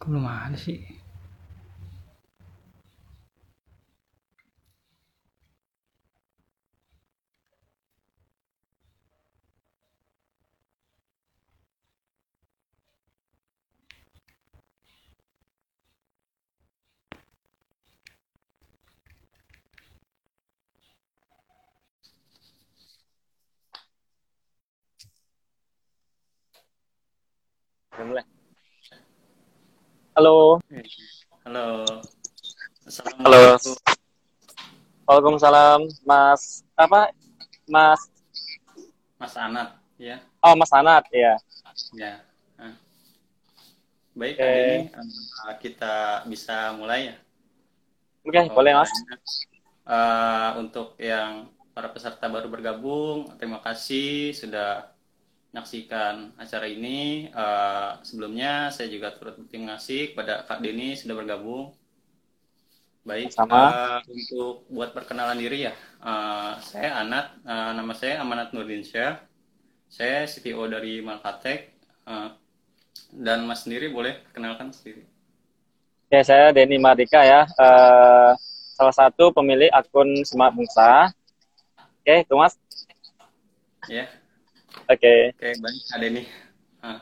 Kok belum ada sih? Mulai. Halo. Halo. Halo. Assalamualaikum. Waalaikumsalam, Mas. Apa? Mas. Mas Anat, ya. Oh, Mas Anat, ya. Ya. Nah. Baik, Oke. hari ini eh, kita bisa mulai ya. Oke, boleh, Mas. Eh, untuk yang para peserta baru bergabung, terima kasih sudah menyaksikan acara ini. Eh, sebelumnya saya juga turut berterima kasih kepada Kak Deni sudah bergabung. Baik, Sama. eh, untuk buat perkenalan diri ya, eh, saya Anat, eh, nama saya Amanat Nurdinsyah, saya CTO dari Malkatek, eh, dan Mas sendiri boleh perkenalkan sendiri. Ya, saya Denny Mardika ya. Eh, salah satu pemilik akun Smart Bungsa. Oke, itu Mas. Ya, Oke. oke baik, ada nih. Ah,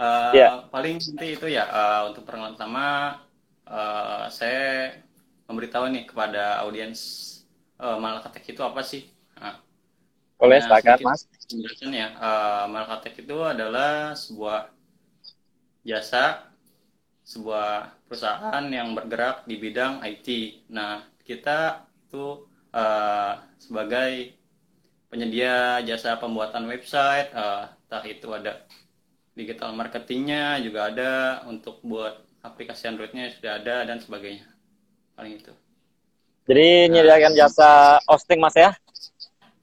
eh, Iya. paling nanti itu ya eh, untuk perkenalan pertama, eh, saya memberitahu nih kepada audiens eh, Malkatek itu apa sih? Nah, Boleh, Nah, sepakat, Mas. penjelasan ya. Eh, Malkatek itu adalah sebuah jasa, sebuah perusahaan yang bergerak di bidang IT. Nah, kita itu eh, sebagai penyedia jasa pembuatan website, eh, entah itu ada digital marketingnya juga ada, untuk buat aplikasi Androidnya sudah ada dan sebagainya. Paling itu. Jadi, menyediakan jasa hosting, Mas ya?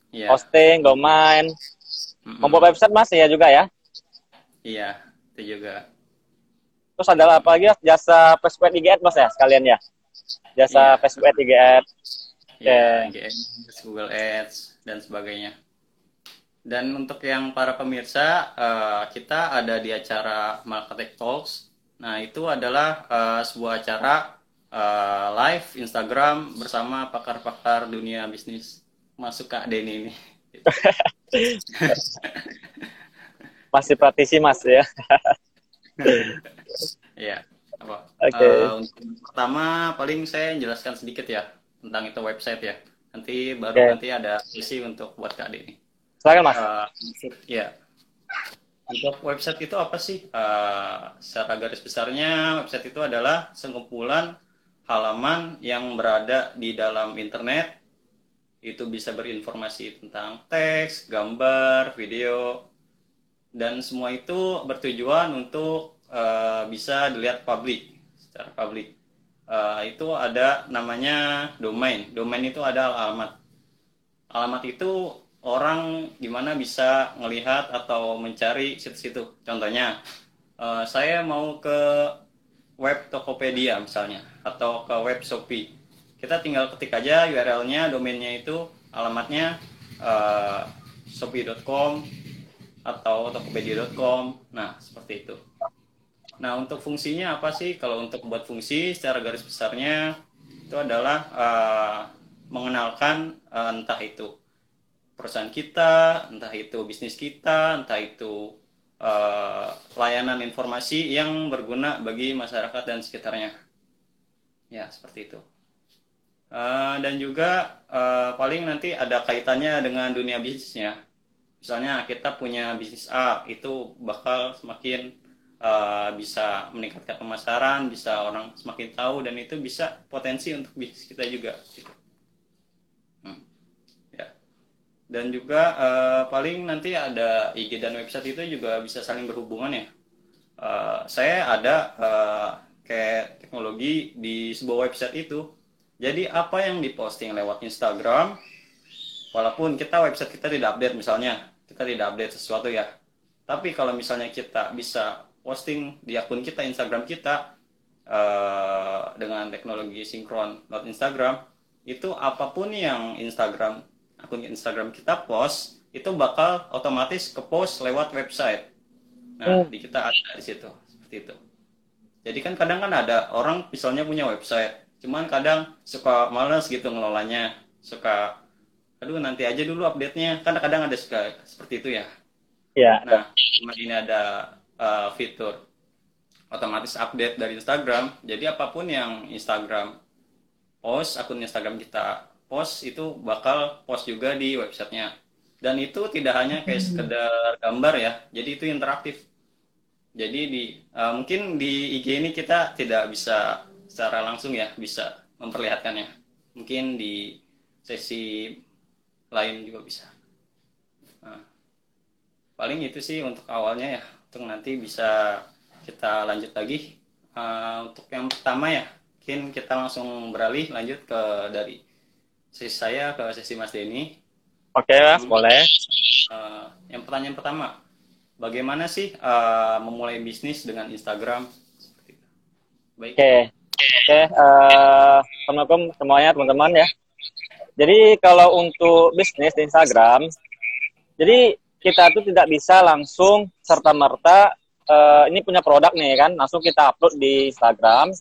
Iya. Hosting, domain. Mm-mm. Membuat website, Mas, ya juga ya? Iya, itu juga. Terus adalah apa lagi? Jasa Facebook IG Ads, Mas ya, sekalian ya? Jasa Iya. Facebook IG Ads. ya, Oke. IGN, Google Ads dan sebagainya. Dan untuk yang para pemirsa, eh, kita ada di acara Marketing Talks. Nah, itu adalah eh, sebuah acara eh, live Instagram bersama pakar-pakar dunia bisnis. Masuk Kak Denny ini. Masih praktisi, Mas ya? Ya, apa? Oke. Eh, untuk pertama paling saya jelaskan sedikit ya tentang itu website ya. Nanti baru Oke. nanti ada sesi untuk buat Kak Denny. Silakan, Mas. Maksud- ya. Untuk website itu apa sih? Eh, secara garis besarnya, website itu adalah sekumpulan halaman yang berada di dalam internet. Itu bisa berinformasi tentang teks, gambar, video, dan semua itu bertujuan untuk eh, bisa dilihat publik, secara publik. Eh, itu ada namanya domain. Domain itu ada alamat. Alamat itu orang gimana bisa melihat atau mencari situs itu. Contohnya, eh, saya mau ke web Tokopedia misalnya, atau ke web Shopee. Kita tinggal ketik aja URL-nya, domainnya itu, alamatnya eh, shopee.com atau tokopedia.com. Nah, seperti itu. Nah, untuk fungsinya apa sih? Kalau untuk buat fungsi secara garis besarnya itu adalah eh, mengenalkan eh, entah itu perusahaan kita, entah itu bisnis kita, entah itu eh, layanan informasi yang berguna bagi masyarakat dan sekitarnya. Ya, seperti itu. Eh, dan juga eh, paling nanti ada kaitannya dengan dunia bisnisnya. Misalnya kita punya bisnis A, itu bakal semakin eh, bisa meningkatkan pemasaran, bisa orang semakin tahu dan itu bisa potensi untuk bisnis kita juga. gitu. Hmm. Ya. Dan juga eh, paling nanti ada IG dan website itu juga bisa saling berhubungan ya. Eh, saya ada eh, kayak teknologi di sebuah website itu. Jadi apa yang diposting lewat Instagram, walaupun kita website kita tidak update misalnya, kita tidak update sesuatu ya. Tapi kalau misalnya kita bisa posting di akun kita Instagram kita eh, dengan teknologi sinkron lewat Instagram, itu apa pun yang Instagram akun Instagram kita post itu bakal otomatis ke post lewat website. Nah, Hmm. di kita ada di situ seperti itu. Jadi kan kadang kan ada orang misalnya punya website, cuman kadang suka males gitu ngelolanya, suka aduh nanti aja dulu update-nya. Kan kadang ada suka seperti itu ya. Iya. Nah, cuma ini ada uh, fitur otomatis update dari Instagram. Jadi apa pun yang Instagram post, akun Instagram kita post itu bakal post juga di websitenya. Dan itu tidak hanya kayak sekedar gambar ya, jadi itu interaktif jadi di uh, mungkin di IG ini kita tidak bisa secara langsung ya bisa memperlihatkannya. Mungkin di sesi lain juga bisa. Nah, paling itu sih untuk awalnya ya. Untuk nanti bisa kita lanjut lagi. Uh, untuk yang pertama ya, mungkin kita langsung beralih lanjut ke dari sesi saya ke sesi Mas Denny. Oke, Mas, boleh. Uh, yang pertanyaan pertama, bagaimana sih uh, memulai bisnis dengan Instagram? Baik. Oke, oke. Uh, Assalamualaikum semuanya teman-teman ya. Jadi kalau untuk bisnis di Instagram, jadi kita tuh tidak bisa langsung serta merta uh, ini punya produk nih kan, langsung kita upload di Instagram,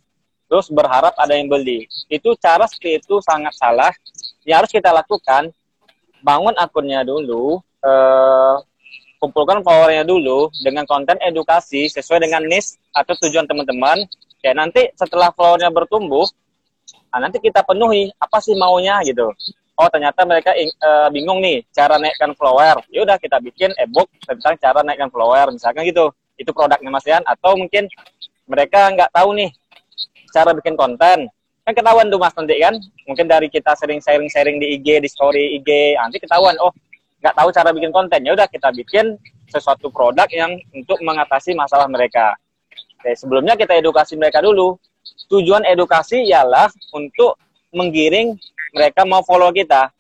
terus berharap ada yang beli. Itu cara seperti itu sangat salah. Yang harus kita lakukan, bangun akunnya dulu, uh, kumpulkan followernya dulu dengan konten edukasi sesuai dengan niche atau tujuan teman-teman. Ya nanti setelah followernya bertumbuh, nah nanti kita penuhi apa sih maunya gitu. Oh ternyata mereka e, bingung nih cara naikkan follower. Ya udah kita bikin ebook tentang cara naikkan follower misalkan gitu. Itu produknya Mas Yan atau mungkin mereka nggak tahu nih cara bikin konten. Kan ketahuan tuh Mas nanti kan. Mungkin dari kita sering sharing-sharing di IG, di story IG, nanti ketahuan oh nggak tahu cara bikin konten ya udah kita bikin sesuatu produk yang untuk mengatasi masalah mereka. Oke, sebelumnya kita edukasi mereka dulu. Tujuan edukasi ialah untuk menggiring mereka mau follow kita.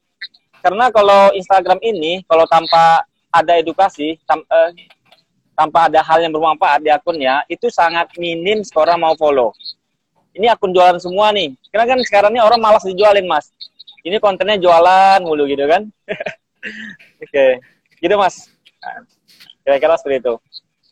Karena kalau Instagram ini kalau tanpa ada edukasi, tam, eh, tanpa ada hal yang bermanfaat di akunnya, itu sangat minim seorang mau follow. Ini akun jualan semua nih. Karena kan sekarang ini orang malas dijualin, Mas. Ini kontennya jualan mulu gitu kan. Oke, gitu mas. Kira-kira seperti itu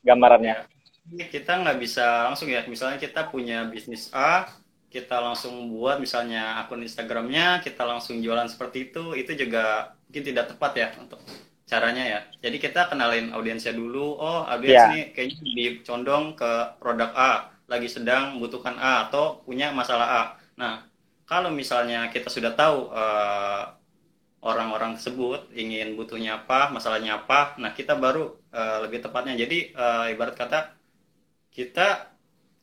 gambarannya. Kita nggak bisa langsung ya, misalnya kita punya bisnis A, kita langsung buat misalnya akun Instagramnya, kita langsung jualan seperti itu, itu juga mungkin tidak tepat ya untuk caranya ya. Jadi kita kenalin audiensnya dulu, oh audiens yeah. ini kayaknya dicondong ke produk A, lagi sedang membutuhkan A atau punya masalah A. Nah, kalau misalnya kita sudah tahu uh, orang-orang tersebut ingin butuhnya apa, masalahnya apa. Nah, kita baru uh, lebih tepatnya. Jadi uh, ibarat kata kita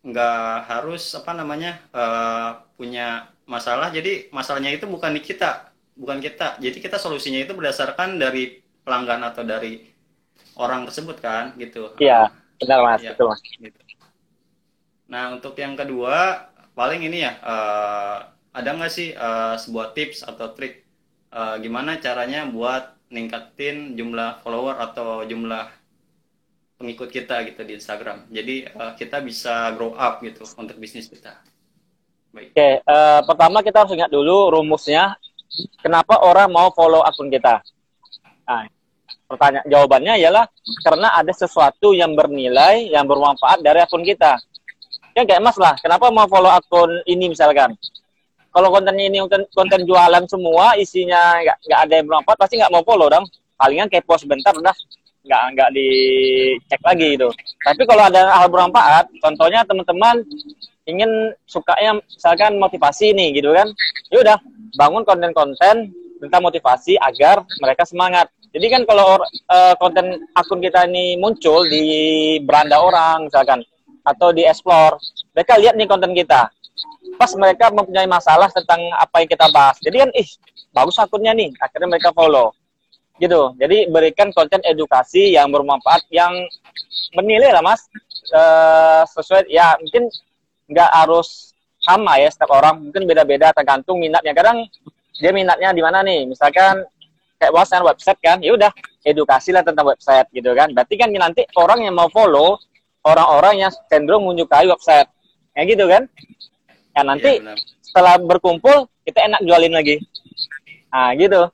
nggak harus apa namanya uh, punya masalah. Jadi masalahnya itu bukan di kita, bukan kita. Jadi kita solusinya itu berdasarkan dari pelanggan atau dari orang tersebut kan, gitu. Iya, benar mas, ya, betul mas. Gitu. Nah, untuk yang kedua paling ini ya uh, ada nggak sih uh, sebuah tips atau trik uh, gimana caranya buat ningkatin jumlah follower atau jumlah pengikut kita gitu di Instagram. Jadi uh, kita bisa grow up gitu untuk bisnis kita. Baik. Oke, uh, pertama kita harus ingat dulu rumusnya. Kenapa orang mau follow akun kita? Nah, pertanyaan jawabannya ialah karena ada sesuatu yang bernilai, yang bermanfaat dari akun kita. Ya kayak Mas lah, kenapa mau follow akun ini misalkan? kalau kontennya ini konten, konten jualan semua isinya nggak nggak ada yang bermanfaat pasti nggak mau follow dong palingan kepo sebentar udah nggak nggak dicek lagi gitu tapi kalau ada hal bermanfaat contohnya teman-teman ingin sukanya misalkan motivasi nih gitu kan ya udah bangun konten-konten tentang motivasi agar mereka semangat jadi kan kalau uh, konten akun kita ini muncul di beranda orang misalkan atau di explore mereka lihat nih konten kita pas mereka mempunyai masalah tentang apa yang kita bahas. Jadi kan, ih, bagus akunnya nih. Akhirnya mereka follow. Gitu. Jadi berikan konten edukasi yang bermanfaat, yang menilai lah mas. E, sesuai, ya mungkin nggak harus sama ya setiap orang. Mungkin beda-beda tergantung minatnya. Kadang dia minatnya di mana nih. Misalkan kayak wawasan website kan, ya udah edukasi lah tentang website gitu kan. Berarti kan nanti orang yang mau follow orang-orang yang cenderung menyukai website. Kayak gitu kan? Ya nanti ya, setelah berkumpul kita enak jualin lagi. Nah gitu.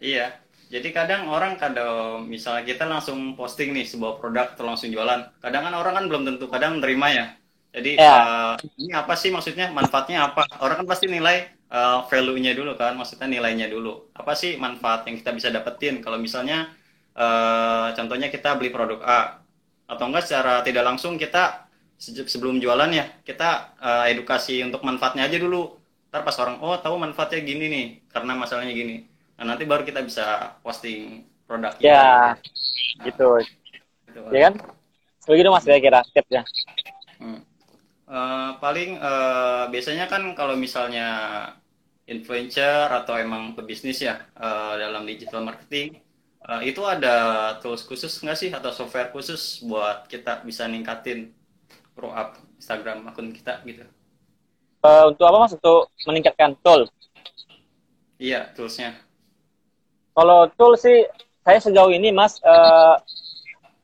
Iya. Jadi kadang orang kadang misalnya kita langsung posting nih sebuah produk atau langsung jualan. Kadang kan orang kan belum tentu kadang menerima ya. Jadi ya. uh, ini apa sih maksudnya manfaatnya apa? Orang kan pasti nilai uh, value-nya dulu kan, maksudnya nilainya dulu. Apa sih manfaat yang kita bisa dapetin kalau misalnya uh, contohnya kita beli produk A atau enggak secara tidak langsung kita sebelum jualan ya kita uh, edukasi untuk manfaatnya aja dulu. Ntar pas orang oh tahu manfaatnya gini nih karena masalahnya gini Nah, nanti baru kita bisa posting produk. Ya, gitu. gitu. Ya kan? Begitu mas kira-kira tipsnya. Hmm. Uh, paling uh, biasanya kan kalau misalnya influencer atau emang pebisnis ya uh, dalam digital marketing uh, itu ada tools khusus nggak sih atau software khusus buat kita bisa ningkatin pro up Instagram akun kita gitu? Uh, untuk apa mas? Untuk meningkatkan tool? Iya, toolsnya. Kalau tool sih saya sejauh ini Mas uh,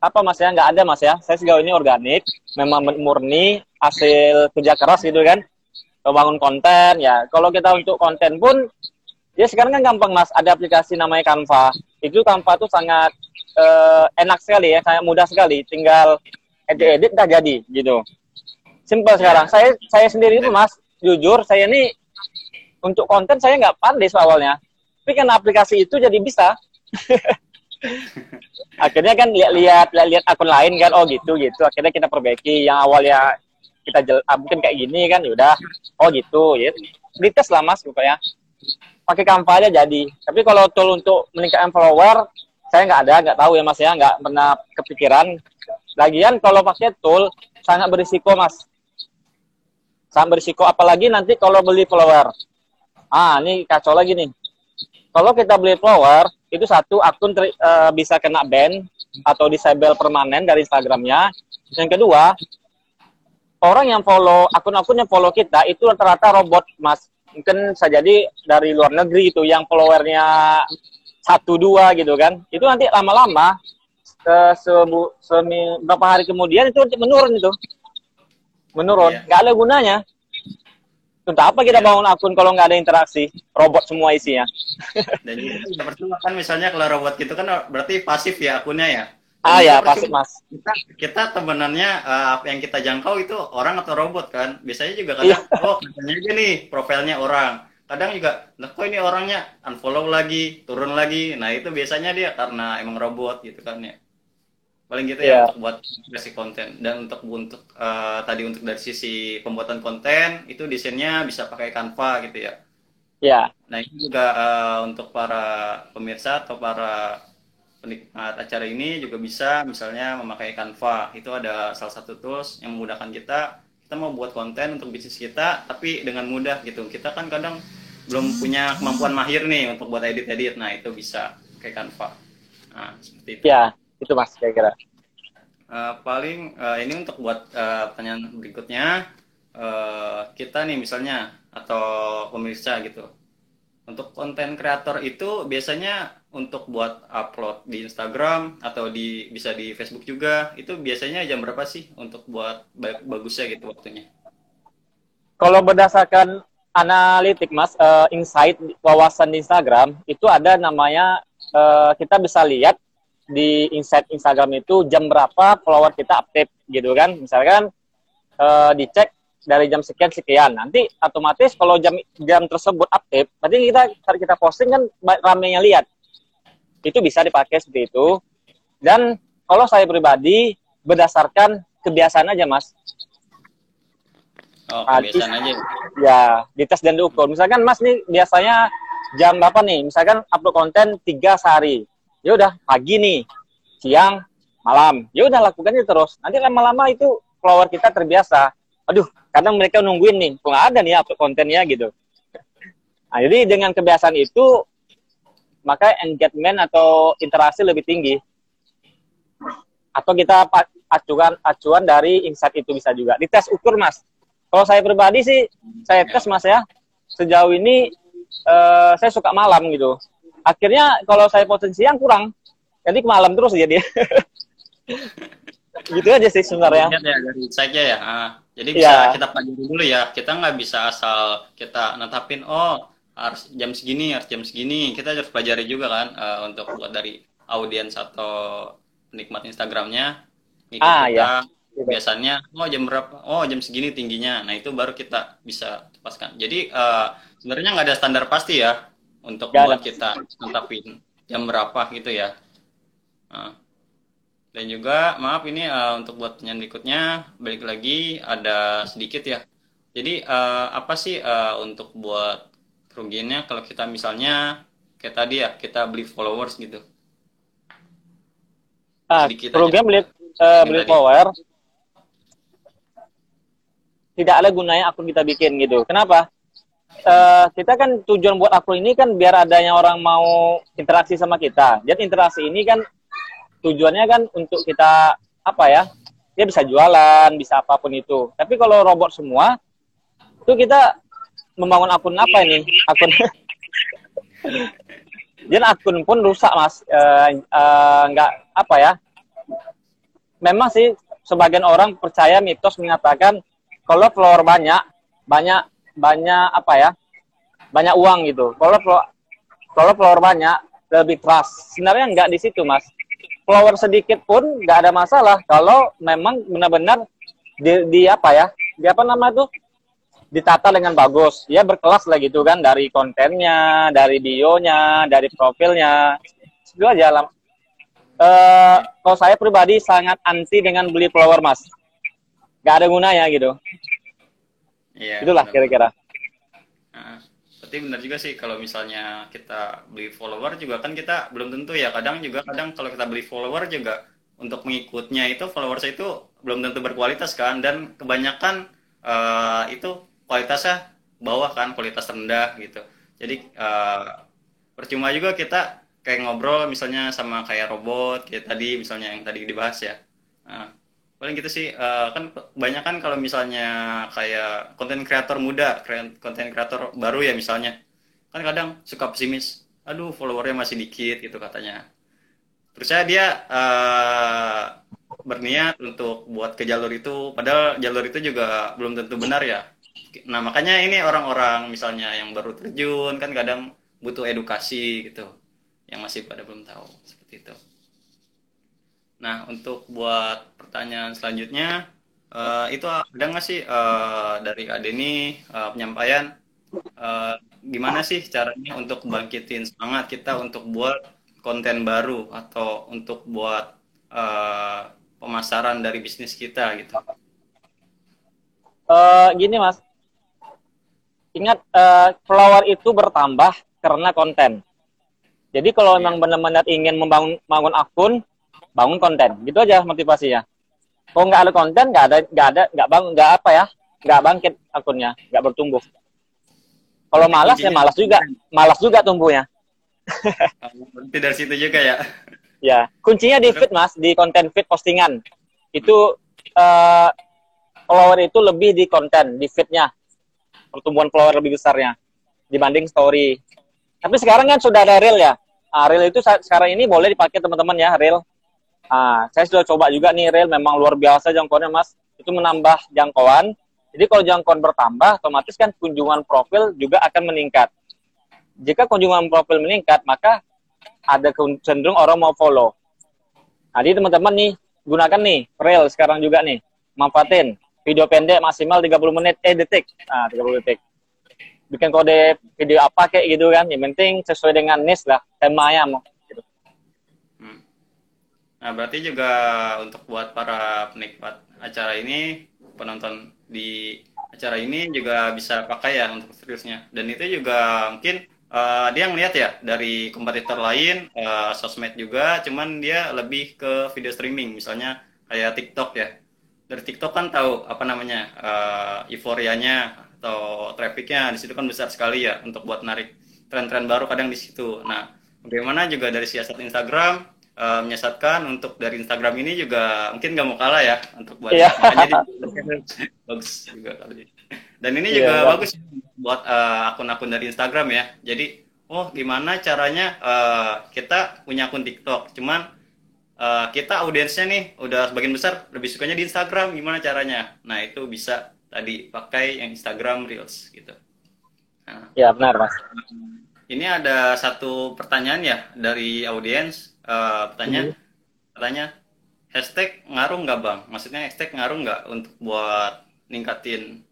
apa Mas ya nggak ada Mas ya. Saya sejauh ini organik, memang murni hasil kerja keras gitu kan. Membangun konten ya. Kalau kita untuk konten pun ya sekarang kan gampang Mas. Ada aplikasi namanya Canva. Itu Canva tuh sangat uh, enak sekali ya, sangat mudah sekali. Tinggal edit-edit dah jadi gitu. Simpel sekarang. Saya saya sendiri itu Mas, jujur saya ini untuk konten saya nggak pandai awalnya tapi kan aplikasi itu jadi bisa. Akhirnya kan lihat-lihat lihat akun lain kan oh gitu gitu. Akhirnya kita perbaiki. Yang awalnya kita jel, ah, mungkin kayak gini kan udah oh gitu ya. Dites lah mas pokoknya. Pakai Canva aja jadi. Tapi kalau tool untuk meningkatkan follower saya nggak ada nggak tahu ya mas ya. Nggak pernah kepikiran. Lagian kalau pakai tool sangat berisiko mas. Sangat berisiko. Apalagi nanti kalau beli follower. Ah ini kacau lagi nih kalau kita beli follower, itu satu akun ter, uh, bisa kena ban atau disable permanen dari Instagramnya. Yang kedua, orang yang follow akun-akun yang follow kita itu rata-rata robot, mas. Mungkin bisa jadi dari luar negeri itu yang followernya satu dua gitu kan. Itu nanti lama-lama ke sebu, semi, berapa hari kemudian itu menurun itu, menurun. Yeah. Gak ada gunanya. Untuk apa kita bangun akun kalau nggak ada interaksi? Robot semua isinya. Dan juga percuma kan misalnya kalau robot gitu kan berarti pasif ya akunnya ya. ah ya pasif mas. Kita, kita temenannya uh, yang kita jangkau itu orang atau robot kan. Biasanya juga kadang iya. oh katanya aja nih profilnya orang. Kadang juga, nah kok ini orangnya unfollow lagi, turun lagi. Nah itu biasanya dia karena emang robot gitu kan ya paling gitu yeah. ya iya. untuk buat kreasi konten dan untuk untuk uh, tadi untuk dari sisi pembuatan konten itu desainnya bisa pakai Canva gitu ya. Ya. Yeah. Nah ini juga uh, untuk para pemirsa atau para penikmat acara ini juga bisa misalnya memakai Canva itu ada salah satu tools yang memudahkan kita kita mau buat konten untuk bisnis kita tapi dengan mudah gitu kita kan kadang belum punya kemampuan mahir nih untuk buat edit-edit nah itu bisa pakai Canva nah seperti itu. Ya itu mas kira-kira. Uh, paling uh, ini untuk buat uh, pertanyaan berikutnya uh, kita nih misalnya atau pemirsa gitu. Untuk konten kreator itu biasanya untuk buat upload di Instagram atau di bisa di Facebook juga. Itu biasanya jam berapa sih untuk buat bagusnya gitu waktunya? Kalau berdasarkan analitik mas uh, insight wawasan di Instagram itu ada namanya uh, kita bisa lihat di insight Instagram itu jam berapa follower kita update gitu kan misalkan uh, dicek dari jam sekian sekian nanti otomatis kalau jam jam tersebut update berarti kita saat kita posting kan ramenya lihat itu bisa dipakai seperti itu dan kalau saya pribadi berdasarkan kebiasaan aja mas Oh, kebiasaan aja. Ya, dites dan diukur. Misalkan Mas nih biasanya jam berapa nih? Misalkan upload konten tiga sehari ya udah pagi nih siang malam. Ya udah lakukan itu terus. Nanti lama-lama itu follower kita terbiasa. Aduh kadang mereka nungguin nih kok nggak ada nih upload kontennya gitu. Nah jadi dengan kebiasaan itu maka engagement atau interaksi lebih tinggi. Atau kita acuan acuan dari insight itu bisa juga. Dites ukur mas. Kalau saya pribadi sih saya tes mas ya. Sejauh ini uh, saya suka malam gitu akhirnya kalau saya potensi yang kurang. Jadi ke malam terus jadi gitu aja sih sebenarnya. Ya dari saja ya. Ah, jadi bisa ya. kita pelajari dulu ya. Kita nggak bisa asal kita netapin oh harus jam segini harus jam segini. Kita harus pelajari juga kan uh, untuk buat dari audiens atau penikmat Instagramnya. Ah, kita. Ya. biasanya oh jam berapa? Oh jam segini tingginya. Nah itu baru kita bisa lepaskan. Jadi uh, sebenarnya nggak ada standar pasti ya untuk buat kita tetapin jam berapa gitu ya. Uh. dan juga maaf ini uh, untuk buat pertanyaan berikutnya balik lagi ada sedikit ya. Jadi uh, apa sih uh, untuk buat kerugiannya kalau kita misalnya kayak tadi ya kita beli followers gitu? Ah kerugian beli uh, beli tadi. follower tidak ada gunanya akun kita bikin gitu. Kenapa uh, kita kan tujuan buat akun ini kan biar adanya orang mau interaksi sama kita. Jadi interaksi ini kan tujuannya kan untuk kita apa ya dia bisa jualan bisa apa pun itu. Tapi kalau robot semua itu kita membangun akun apa ini? Akun. Jadi akun pun rusak mas. Uh, uh, nggak apa ya. Memang sih sebagian orang percaya mitos mengatakan kalau follower banyak banyak banyak apa ya banyak uang gitu kalau kalau follower banyak lebih trust sebenarnya nggak di situ mas follower sedikit pun nggak ada masalah kalau memang benar-benar di, di apa ya di apa nama tuh ditata dengan bagus. Ya berkelas lah gitu kan dari kontennya, dari bionya, dari profilnya. Itu aja lah. Uh, kalau saya pribadi sangat anti dengan beli follower mas. Gak ada gunanya gitu. Iya. Itulah kira-kira. Nah, berarti benar juga sih kalau misalnya kita beli follower juga kan kita belum tentu ya. Kadang juga kadang kalau kita beli follower juga untuk mengikutnya itu followers itu belum tentu berkualitas kan dan kebanyakan uh, itu kualitasnya bawah kan kualitas rendah gitu jadi uh, percuma juga kita kayak ngobrol misalnya sama kayak robot kayak tadi misalnya yang tadi dibahas ya nah, paling gitu sih uh, kan banyak kan kalau misalnya kayak konten kreator muda konten kreator baru ya misalnya kan kadang suka pesimis aduh followernya masih dikit gitu katanya terus saya dia uh, berniat untuk buat ke jalur itu padahal jalur itu juga belum tentu benar ya Nah, makanya ini orang-orang misalnya yang baru terjun kan kadang butuh edukasi gitu. Yang masih pada belum tahu seperti itu. Nah, untuk buat pertanyaan selanjutnya uh, itu ada nggak sih uh, dari Adeni uh, penyampaian uh, gimana sih caranya untuk bangkitin semangat kita untuk buat konten baru atau untuk buat uh, pemasaran dari bisnis kita gitu? Uh, gini mas, ingat uh, follower itu bertambah karena konten. Jadi kalau memang benar-benar ingin membangun bangun akun, bangun konten, gitu aja motivasinya. Kalau nggak ada konten, nggak ada nggak ada nggak bang nggak apa ya, nggak bangkit akunnya, nggak bertumbuh. Kalau malas ya malas juga, malas juga tumbuhnya. Berarti dari situ juga ya. Ya, kuncinya di feed mas, di konten feed postingan. Itu uh, follower itu lebih di konten, di feednya pertumbuhan follower lebih besarnya dibanding story. Tapi sekarang kan sudah ada reel ya. Nah, reel itu sekarang ini boleh dipakai teman-teman ya reel. Nah, saya sudah coba juga nih reel memang luar biasa jangkauannya mas. Itu menambah jangkauan. Jadi kalau jangkauan bertambah, otomatis kan kunjungan profil juga akan meningkat. Jika kunjungan profil meningkat, maka ada cenderung orang mau follow. Nah, jadi teman-teman nih, gunakan nih reel sekarang juga nih. Manfaatin video pendek maksimal 30 menit eh detik nah 30 detik bikin kode video apa kayak gitu kan yang penting sesuai dengan niche lah temanya mau. Nah berarti juga untuk buat para penikmat acara ini penonton di acara ini juga bisa pakai ya untuk seriusnya dan itu juga mungkin uh, dia ngeliat ya dari kompetitor lain uh, sosmed juga cuman dia lebih ke video streaming misalnya kayak TikTok ya dari TikTok kan tahu apa namanya uh, euforianya atau trafficnya di situ kan besar sekali ya untuk buat narik tren-tren baru kadang di situ. Nah, bagaimana juga dari siasat Instagram uh, menyesatkan untuk dari Instagram ini juga mungkin nggak mau kalah ya untuk buat yeah. makanya bagus juga kali. Dan ini yeah, juga yeah. bagus buat uh, akun-akun dari Instagram ya. Jadi, oh gimana caranya uh, kita punya akun TikTok, cuman uh, kita audiensnya nih udah sebagian besar lebih sukanya di Instagram gimana caranya nah itu bisa tadi pakai yang Instagram Reels gitu Nah, ya benar mas. Ini ada satu pertanyaan ya dari audiens. Uh, pertanyaan, hmm. katanya hashtag ngaruh nggak bang? Maksudnya hashtag ngaruh nggak untuk buat ningkatin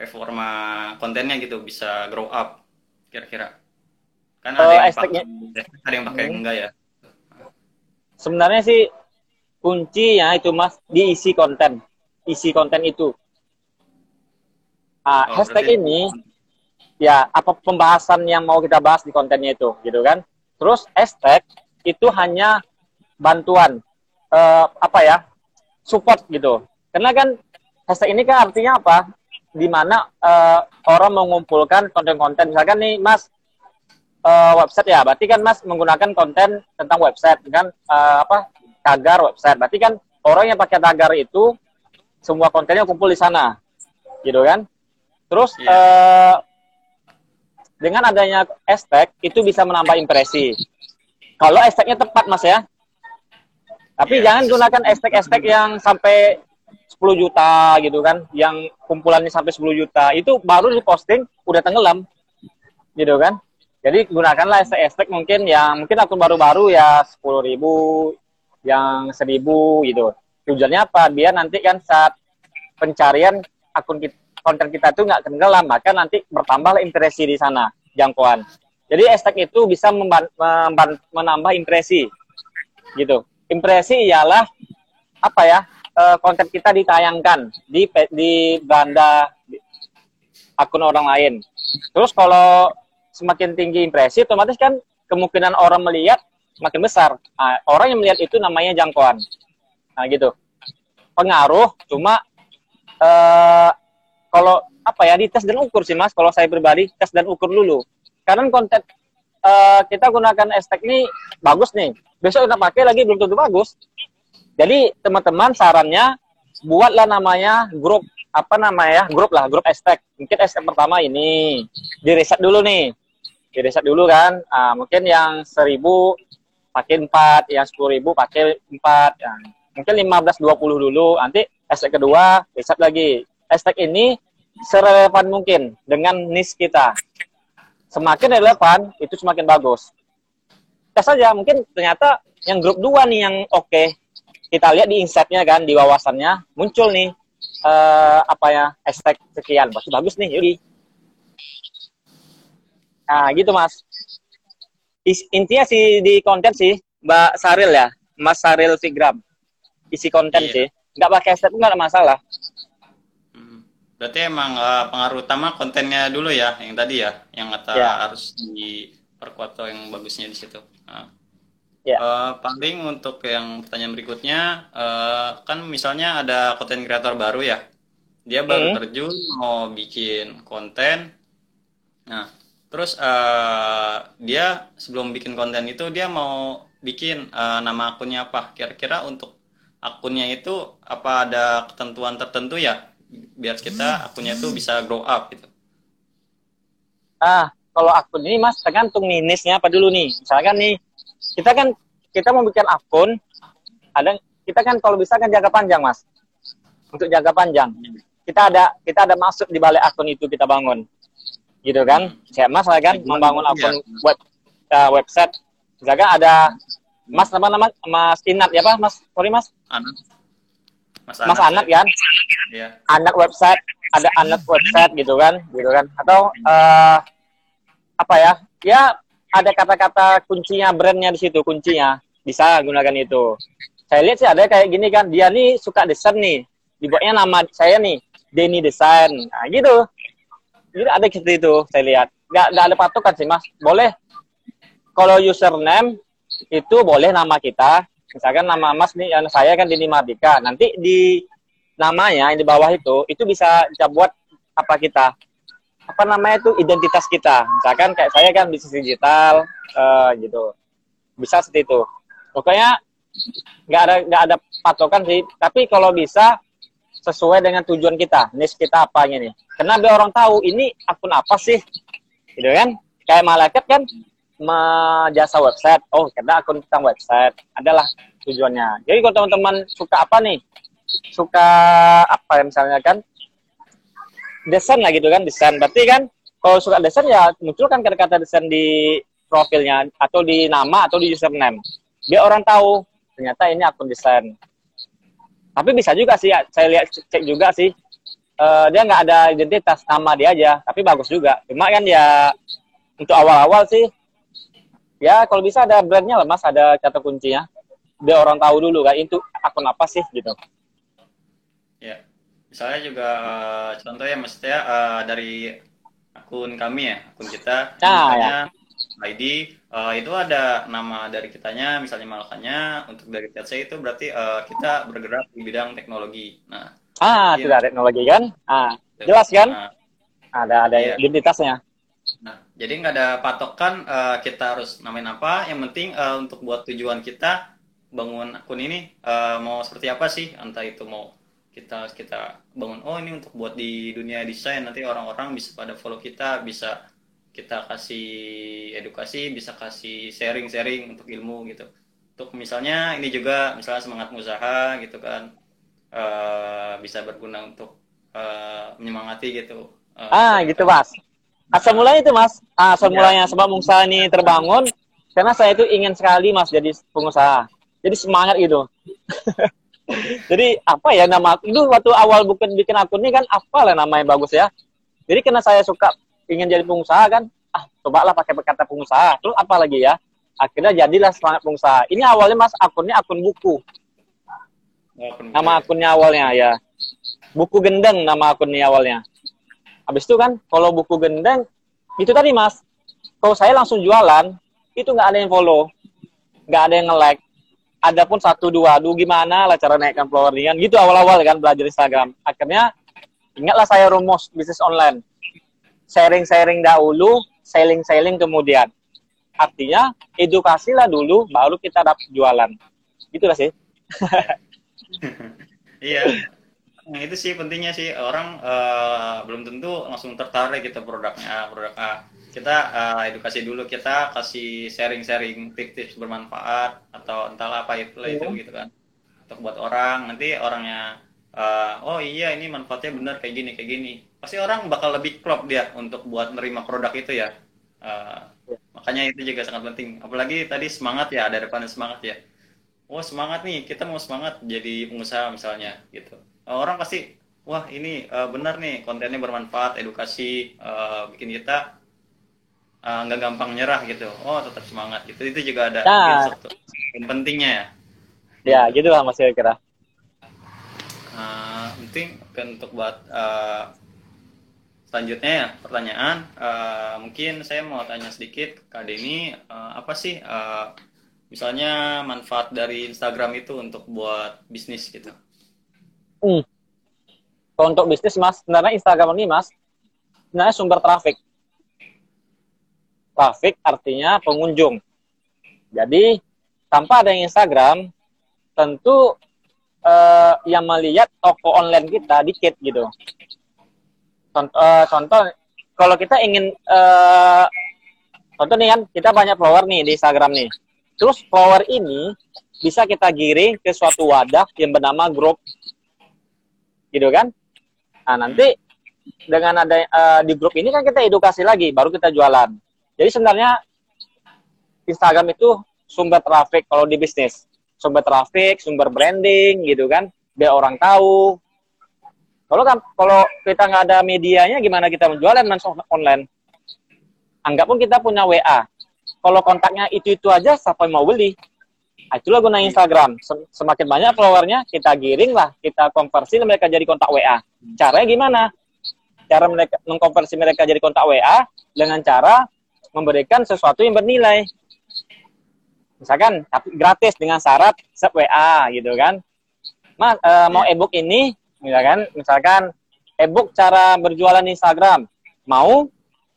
performa kontennya gitu bisa grow up kira-kira? Kan ada, oh, yang pakai, ada yang pakai hmm. enggak ya? Sebenarnya sih kuncinya itu mas diisi konten, isi konten itu. Nah, oh, hashtag berarti... ini ya apa pembahasan yang mau kita bahas di kontennya itu gitu kan terus hashtag itu hanya bantuan uh, apa ya support gitu karena kan hashtag ini kan artinya apa di mana uh, orang mengumpulkan konten-konten misalkan nih mas uh, website ya berarti kan mas menggunakan konten tentang website kan uh, apa tagar website berarti kan orang yang pakai tagar itu semua kontennya kumpul di sana gitu kan terus yeah. Iya. uh, dengan adanya hashtag itu bisa menambah impresi. Kalau hashtagnya tepat mas ya. Tapi yeah. jangan gunakan hashtag-hashtag yang sampai 10 juta gitu kan, yang kumpulannya sampai 10 juta. Itu baru diposting udah tenggelam. Gitu kan. Jadi gunakanlah hashtag-hashtag mungkin yang mungkin akun baru-baru ya 10 ribu, yang 1000 gitu. Tujuannya apa? Biar nanti kan saat pencarian akun kita konten kita itu nggak tenggelam, maka nanti bertambah impresi di sana jangkauan. Jadi hashtag itu bisa menambah impresi, gitu. Impresi ialah apa ya eh, konten kita ditayangkan di di beranda akun orang lain. Terus kalau semakin tinggi impresi, otomatis kan kemungkinan orang melihat semakin besar. Nah, orang yang melihat itu namanya jangkauan. Nah gitu. Pengaruh cuma uh, kalau apa ya dites dan ukur sih mas kalau saya pribadi tes dan ukur dulu karena konten uh, kita gunakan hashtag ini bagus nih. Besok kita pakai lagi belum tentu bagus. Jadi teman-teman sarannya buatlah namanya grup apa namanya grup lah grup hashtag. Mungkin hashtag pertama ini. Di reset dulu nih. Di reset dulu kan. Uh, mungkin yang seribu pakai empat yang sepuluh ribu pakai empat. Yang mungkin lima belas dua puluh dulu. Nanti hashtag kedua reset lagi. Hashtag ini serelevan mungkin dengan niche kita. Semakin relevan, itu semakin bagus. Tes saja, mungkin ternyata yang grup dua nih yang oke. Okay. Kita lihat di insightnya kan, di wawasannya, muncul nih, uh, apa ya, hashtag sekian. Pasti bagus nih, yuk. Nah, gitu mas. Intinya sih di konten sih, Mbak Saril ya, Mas Saril Figram. Isi konten iya. sih. Nggak pakai hashtag nggak ada masalah. Berarti emang uh, pengaruh utama kontennya dulu ya, yang tadi ya, yang kata ya. harus diperkuat atau yang bagusnya di situ. Nah. Ya. Uh, paling untuk yang pertanyaan berikutnya, uh, kan misalnya ada konten kreator baru ya, dia baru hmm. terjun mau bikin konten. Nah, terus uh, dia sebelum bikin konten itu dia mau bikin uh, nama akunnya apa? Kira-kira untuk akunnya itu apa ada ketentuan tertentu ya? Biar kita akunnya tuh bisa grow up gitu. Ah, kalau akun ini mas tergantung nih niche apa dulu nih. Misalkan nih kita kan kita mau bikin akun, ada kita kan kalau bisa kan jangka panjang mas. Untuk jangka panjang, kita ada kita ada masuk di balik akun itu kita bangun, gitu kan? Saya mas lah kan membangun akun ya. web uh, website. Misalkan ada Mas nama nama Mas Inat ya pak Mas sorry Mas. Anak. Mas, Mas anak, anak kan? Ya. Anak website, ada anak website gitu kan, gitu kan? Atau uh, apa ya? Ya ada kata-kata kuncinya brandnya di situ kuncinya bisa gunakan itu. Saya lihat sih ada kayak gini kan, dia nih suka desain nih, dibuatnya nama saya nih, Denny Design, nah gitu. Jadi ada seperti itu saya lihat. Gak, gak ada patokan sih mas. Boleh kalau username itu boleh nama kita, misalkan nama Mas nih, yang saya kan Dini Mardika. Nanti di namanya yang di bawah itu, itu bisa kita buat apa kita, apa namanya itu identitas kita. Misalkan kayak saya kan bisnis digital, uh, gitu. Bisa seperti itu. Pokoknya nggak ada nggak ada patokan sih. Tapi kalau bisa sesuai dengan tujuan kita, niche kita apa ini. Karena biar orang tahu ini akun apa sih, gitu kan? Kayak malaikat kan jasa website, oh kita akun tentang website, adalah tujuannya. Jadi kalau teman-teman suka apa nih, suka apa ya misalnya kan, desain lah gitu kan, desain. Berarti kan kalau suka desain ya munculkan kata-kata desain di profilnya atau di nama atau di username. Biar orang tahu ternyata ini akun desain. Tapi bisa juga sih saya lihat cek juga sih. Uh, dia nggak ada identitas nama dia aja tapi bagus juga. Cuma kan ya untuk awal-awal sih ya kalau bisa ada brandnya lah mas. Ada kata kuncinya. Biar orang tahu dulu kan itu akun apa sih? Gitu. Ya. Misalnya juga uh, contoh ya maksudnya uh, dari akun kami ya akun kita. Nah, ya. ID uh, itu ada nama dari kitanya misalnya malakannya untuk dari TC itu berarti uh, kita bergerak di bidang teknologi. Nah ah sudah teknologi kan? Ah jelas kan? Nah, ada ada iya. identitasnya Nah, jadi nggak ada patokan uh, kita harus namain apa. Yang penting uh, untuk buat tujuan kita bangun akun ini uh, mau seperti apa sih? Entah itu mau kita kita bangun oh ini untuk buat di dunia desain nanti orang-orang bisa pada follow kita bisa kita kasih edukasi bisa kasih sharing-sharing untuk ilmu gitu untuk misalnya ini juga misalnya semangat usaha gitu kan uh, bisa berguna untuk uh, menyemangati gitu uh, ah gitu mas asal mulanya itu mas. Asal ya. mulanya sebab pengusaha ini terbangun karena saya itu ingin sekali mas jadi pengusaha. Jadi semangat gitu. Jadi apa ya nama itu waktu awal bukan bikin akun ini kan apa lah namanya bagus ya. Jadi karena saya suka ingin jadi pengusaha kan ah cobalah pakai kata pengusaha. Terus apa lagi ya? Akhirnya jadilah semangat pengusaha. Ini awalnya mas akunnya akun buku. Nama akunnya awalnya ya. Buku gendeng nama akunnya awalnya Habis itu kan kalau buku gendeng itu tadi mas, kalau saya langsung jualan itu nggak ada yang follow, nggak ada yang nge-like. Ada pun satu dua, aduh gimana lah cara naikkan followeran gitu awal-awal kan belajar Instagram. Akhirnya ingatlah saya rumus bisnis online. Sharing-sharing dahulu, selling-selling kemudian. Artinya edukasilah dulu, baru kita dapat jualan. Itulah sih. iya, Nah, itu sih pentingnya sih orang uh, belum tentu langsung tertarik gitu produknya produk A. Kita uh, edukasi dulu, kita kasih sharing-sharing tips-tips bermanfaat atau entahlah apa itu lah itu iya. gitu kan. Untuk buat orang, nanti orangnya uh, oh iya ini manfaatnya benar kayak gini kayak gini. Pasti orang bakal lebih klop dia untuk buat nerima produk itu ya. Uh, makanya itu juga sangat penting. Apalagi tadi semangat ya, ada depan semangat ya. Oh semangat nih, kita mau semangat jadi pengusaha misalnya gitu orang pasti wah ini uh, benar nih kontennya bermanfaat edukasi uh, bikin kita eh, nggak uh, gampang nyerah gitu. Oh tetap semangat gitu. Itu juga ada nah. yang pentingnya ya. Ya gitu lah mas kira uh, penting untuk buat uh, selanjutnya ya pertanyaan. Uh, mungkin saya mau tanya sedikit kak Denny uh, apa sih uh, misalnya manfaat dari Instagram itu untuk buat bisnis gitu Hmm. Untuk bisnis mas, sebenarnya Instagram ini mas, sebenarnya sumber traffic. Traffic artinya pengunjung. Jadi tanpa ada Instagram, tentu uh, yang melihat toko online kita dikit gitu. Contoh, uh, contoh kalau kita ingin uh, contoh nih kan kita banyak follower nih di Instagram nih. Terus follower ini bisa kita giring ke suatu wadah yang bernama grup gitu kan? Nah nanti dengan ada uh, di grup ini kan kita edukasi lagi baru kita jualan. Jadi sebenarnya Instagram itu sumber traffic kalau di bisnis. Sumber traffic sumber branding gitu kan? Biar orang tahu. Kalau kan kalau kita nggak ada medianya gimana kita menjualan online? Anggap pun kita punya WA kalau kontaknya itu itu aja siapa yang mau beli itulah guna Instagram. Semakin banyak followernya, kita giring lah, kita konversi mereka jadi kontak WA. Caranya gimana? Cara mereka mengkonversi mereka jadi kontak WA dengan cara memberikan sesuatu yang bernilai. Misalkan tapi gratis dengan syarat sub WA gitu kan. Mas uh, mau ebook ini, misalkan misalkan ebook cara berjualan di Instagram. Mau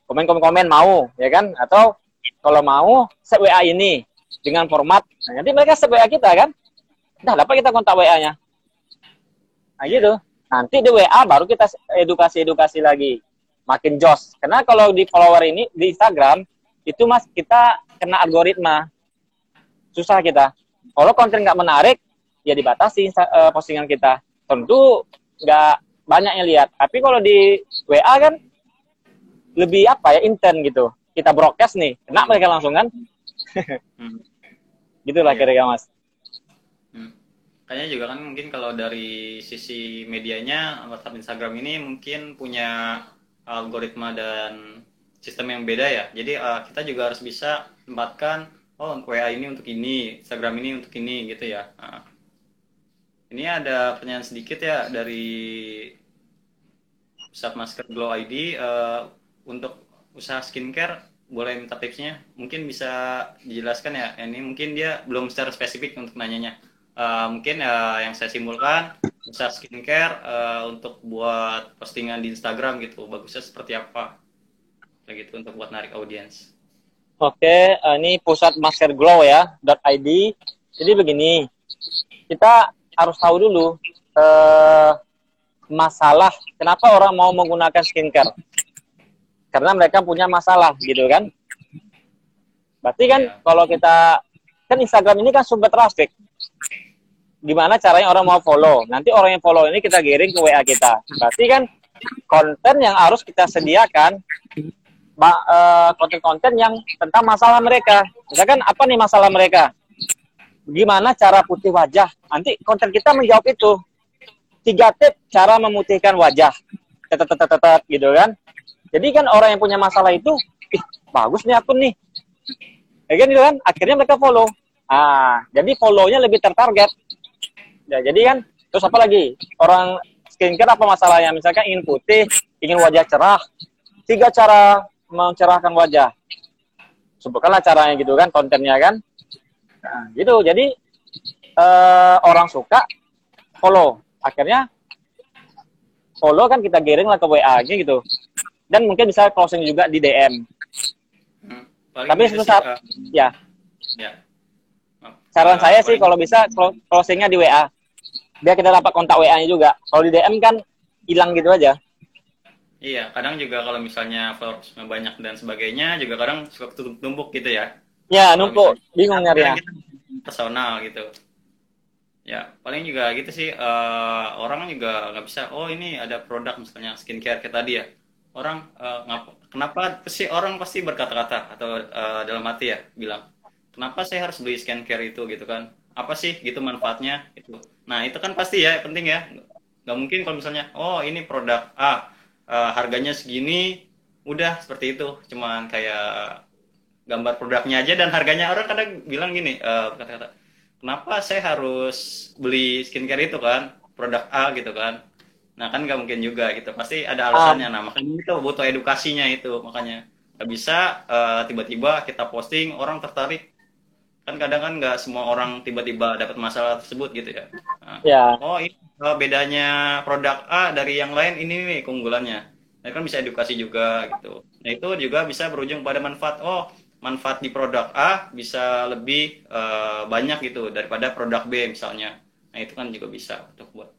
komen-komen-komen mau, ya kan? Atau kalau mau sub WA ini dengan format. Nah, nanti mereka sub WA kita kan. Nah, dapat kita kontak WA-nya. Nah, gitu. Nanti di WA baru kita edukasi-edukasi lagi. Makin jos. Karena kalau di follower ini di Instagram itu Mas kita kena algoritma. Susah kita. Kalau konten nggak menarik, ya dibatasi uh, postingan kita. Tentu nggak banyak yang lihat. Tapi kalau di WA kan lebih apa ya intent gitu kita broadcast nih kena mereka langsung kan hmm. gitulah yeah. kira-kira mas hmm. kayaknya juga kan mungkin kalau dari sisi medianya WhatsApp Instagram ini mungkin punya algoritma dan sistem yang beda ya jadi uh, kita juga harus bisa tempatkan oh WA ini untuk ini Instagram ini untuk ini gitu ya uh. ini ada pertanyaan sedikit ya dari Pusat Masker Glow ID uh, eh, untuk usaha skincare boleh minta tipsnya? Mungkin bisa dijelaskan ya. Ini mungkin dia belum secara spesifik untuk nanyanya. Uh, mungkin uh, yang saya simpulkan usaha skincare uh, untuk buat postingan di Instagram gitu. Bagusnya seperti apa? Kayak gitu untuk buat narik audiens. Oke okay, uh, ini pusat masker glow ya .id jadi begini kita harus tahu dulu uh, masalah kenapa orang mau menggunakan skincare karena mereka punya masalah gitu kan? Berarti kan yeah. kalau kita kan Instagram ini kan sumber traffic. Gimana caranya orang mau follow? Nanti orang yang follow ini kita giring ke WA kita. Berarti kan konten yang harus kita sediakan eh, konten-konten yang tentang masalah mereka. Misalkan apa nih masalah mereka? Gimana cara putih wajah? Nanti konten kita menjawab itu. Tiga tip cara memutihkan wajah. Tetet gitu kan jadi kan orang yang punya masalah itu, ih bagus nih akun nih. Ya kan, gitu kan? Akhirnya mereka follow. Ah, jadi follow-nya lebih tertarget. Ya, jadi kan, terus apa lagi? Orang skincare apa masalahnya? Misalkan ingin putih, ingin wajah cerah. Tiga cara mencerahkan wajah. Sebutkanlah caranya gitu kan, kontennya kan. Nah, gitu. Jadi eh, orang suka follow. Akhirnya follow kan kita giring lah ke WA-nya gitu dan mungkin bisa closing juga di DM. Hmm, Tapi suatu saat, uh, ya. Ya. Saran uh, saya sih kalau bisa closingnya di WA. Biar kita dapat kontak WA-nya juga. Kalau di DM kan hilang gitu aja. Iya, kadang juga kalau misalnya followersnya banyak dan sebagainya, juga kadang suka tumpuk gitu ya. Ya, numpuk. Bingung nyari ya. Personal gitu. Ya, paling juga gitu sih. Uh, orang juga nggak bisa, oh ini ada produk misalnya skincare kayak tadi ya orang uh, kenapa sih orang pasti berkata-kata atau uh, dalam hati ya bilang kenapa saya harus beli skincare itu? Gitu kan. Apa sih? Gitu manfaatnya itu nah itu kan pasti ya penting ya. Nggak mungkin kalau misalnya oh ini produk A uh, harganya segini udah seperti itu. Cuman kayak gambar produknya aja dan harganya. Orang kadang bilang gini uh, kata-kata kenapa saya harus beli skincare itu kan? Produk A gitu kan Nah kan nggak mungkin juga gitu, pasti ada alasannya. Um. Nah makanya itu butuh edukasinya itu, makanya nggak bisa uh, tiba-tiba kita posting orang tertarik. Kan kadang kan nggak semua orang tiba-tiba dapat masalah tersebut gitu ya. Nah, yeah. Oh ini uh, bedanya produk A dari yang lain ini nih keunggulannya. Nah kan bisa edukasi juga gitu. Nah itu juga bisa berujung pada manfaat. Oh manfaat di produk A bisa lebih uh, banyak gitu daripada produk B misalnya. Nah itu kan juga bisa untuk buat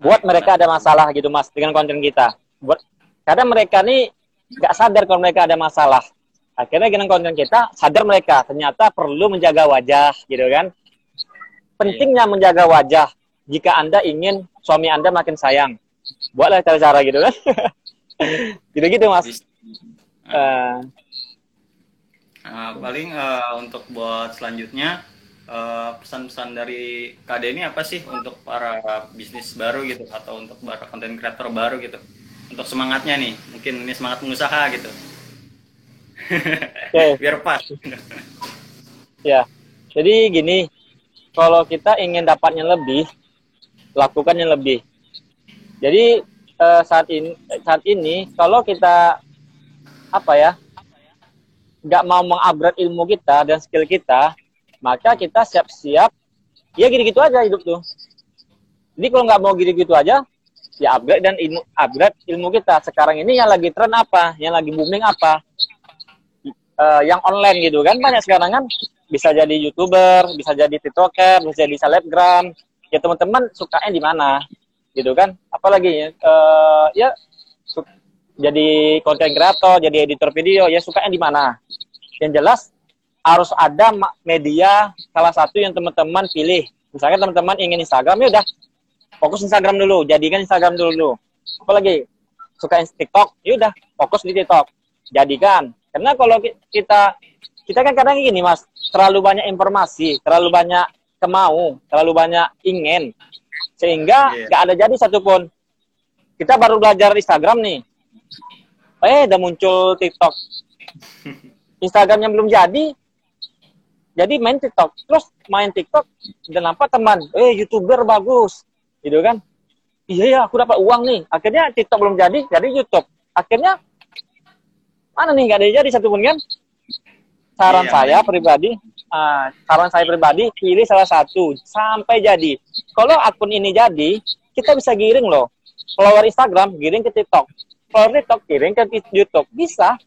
buat mereka ada masalah gitu mas dengan konten kita. Buat kadang mereka nih nggak sadar kalau mereka ada masalah. Akhirnya dengan konten kita sadar mereka ternyata perlu menjaga wajah gitu kan? Pentingnya menjaga wajah. Jika anda ingin suami anda makin sayang buatlah cara-cara gitu kan? Gitu-gitu mas. Uh, uh, paling uh, untuk buat selanjutnya Eh, pesan-pesan dari KD ini apa sih untuk para bisnis baru gitu atau untuk para konten kreator baru gitu? Untuk semangatnya nih mungkin ini semangat pengusaha gitu. Okay. biar pas. Ya jadi gini kalau kita ingin dapatnya lebih lakukan yang lebih. Jadi uh, saat ini saat ini kalau kita apa ya nggak mau mengupgrade ilmu kita dan skill kita maka kita siap-siap. Ya gitu-gitu aja hidup tuh. Jadi kalau nggak mau gitu-gitu aja ya upgrade dan ilmu upgrade ilmu kita. Sekarang ini yang lagi tren apa? Yang lagi booming apa? Uh, yang online gitu kan banyak sekarang kan. Bisa jadi youtuber bisa jadi tiktoker bisa jadi selebgram. Ya teman-teman sukanya di mana? Gitu kan? Apalagi uh, ya jadi konten kreator jadi editor video ya sukanya di mana? Yang jelas harus ada media salah satu yang teman-teman pilih. Misalnya teman-teman ingin Instagram, ya udah fokus Instagram dulu, jadikan Instagram dulu. Apalagi suka TikTok, ya udah fokus di TikTok. jadikan. Karena kalau kita kita kan kadang gini mas, terlalu banyak informasi, terlalu banyak kemau, terlalu banyak ingin, sehingga iya. nggak yeah. ada jadi satupun. Kita baru belajar Instagram nih, eh udah muncul TikTok. Instagramnya belum jadi, jadi main TikTok. Terus main TikTok dan apa teman, eh youtuber bagus, gitu kan? Iya ya, aku dapat uang nih. Akhirnya TikTok belum jadi, jadi YouTube. Akhirnya mana nih nggak ada jadi satupun kan? saran iya, saya iya. pribadi, uh, saran saya pribadi pilih salah satu sampai jadi. Kalau akun ini jadi, kita bisa giring loh. Follower Instagram giring ke TikTok, follower TikTok giring ke YouTube, bisa.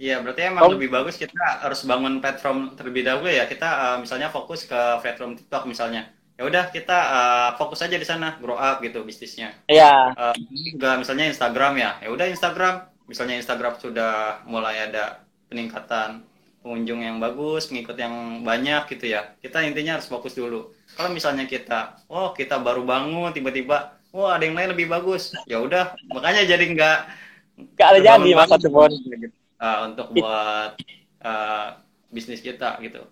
Iya, berarti emang oh. lebih bagus kita harus bangun platform terlebih dahulu ya. Kita uh, misalnya fokus ke platform TikTok misalnya. Ya udah kita uh, fokus aja di sana, grow up gitu bisnisnya. Iya. Uh, juga misalnya Instagram ya. Ya udah Instagram, misalnya Instagram sudah mulai ada peningkatan pengunjung yang bagus, pengikut yang banyak gitu ya. Kita intinya harus fokus dulu. Kalau misalnya kita, oh kita baru bangun tiba-tiba, oh ada yang lain lebih bagus, ya udah, makanya jadi nggak nggak ada jadi masa telepon uh, untuk buat uh, bisnis kita gitu.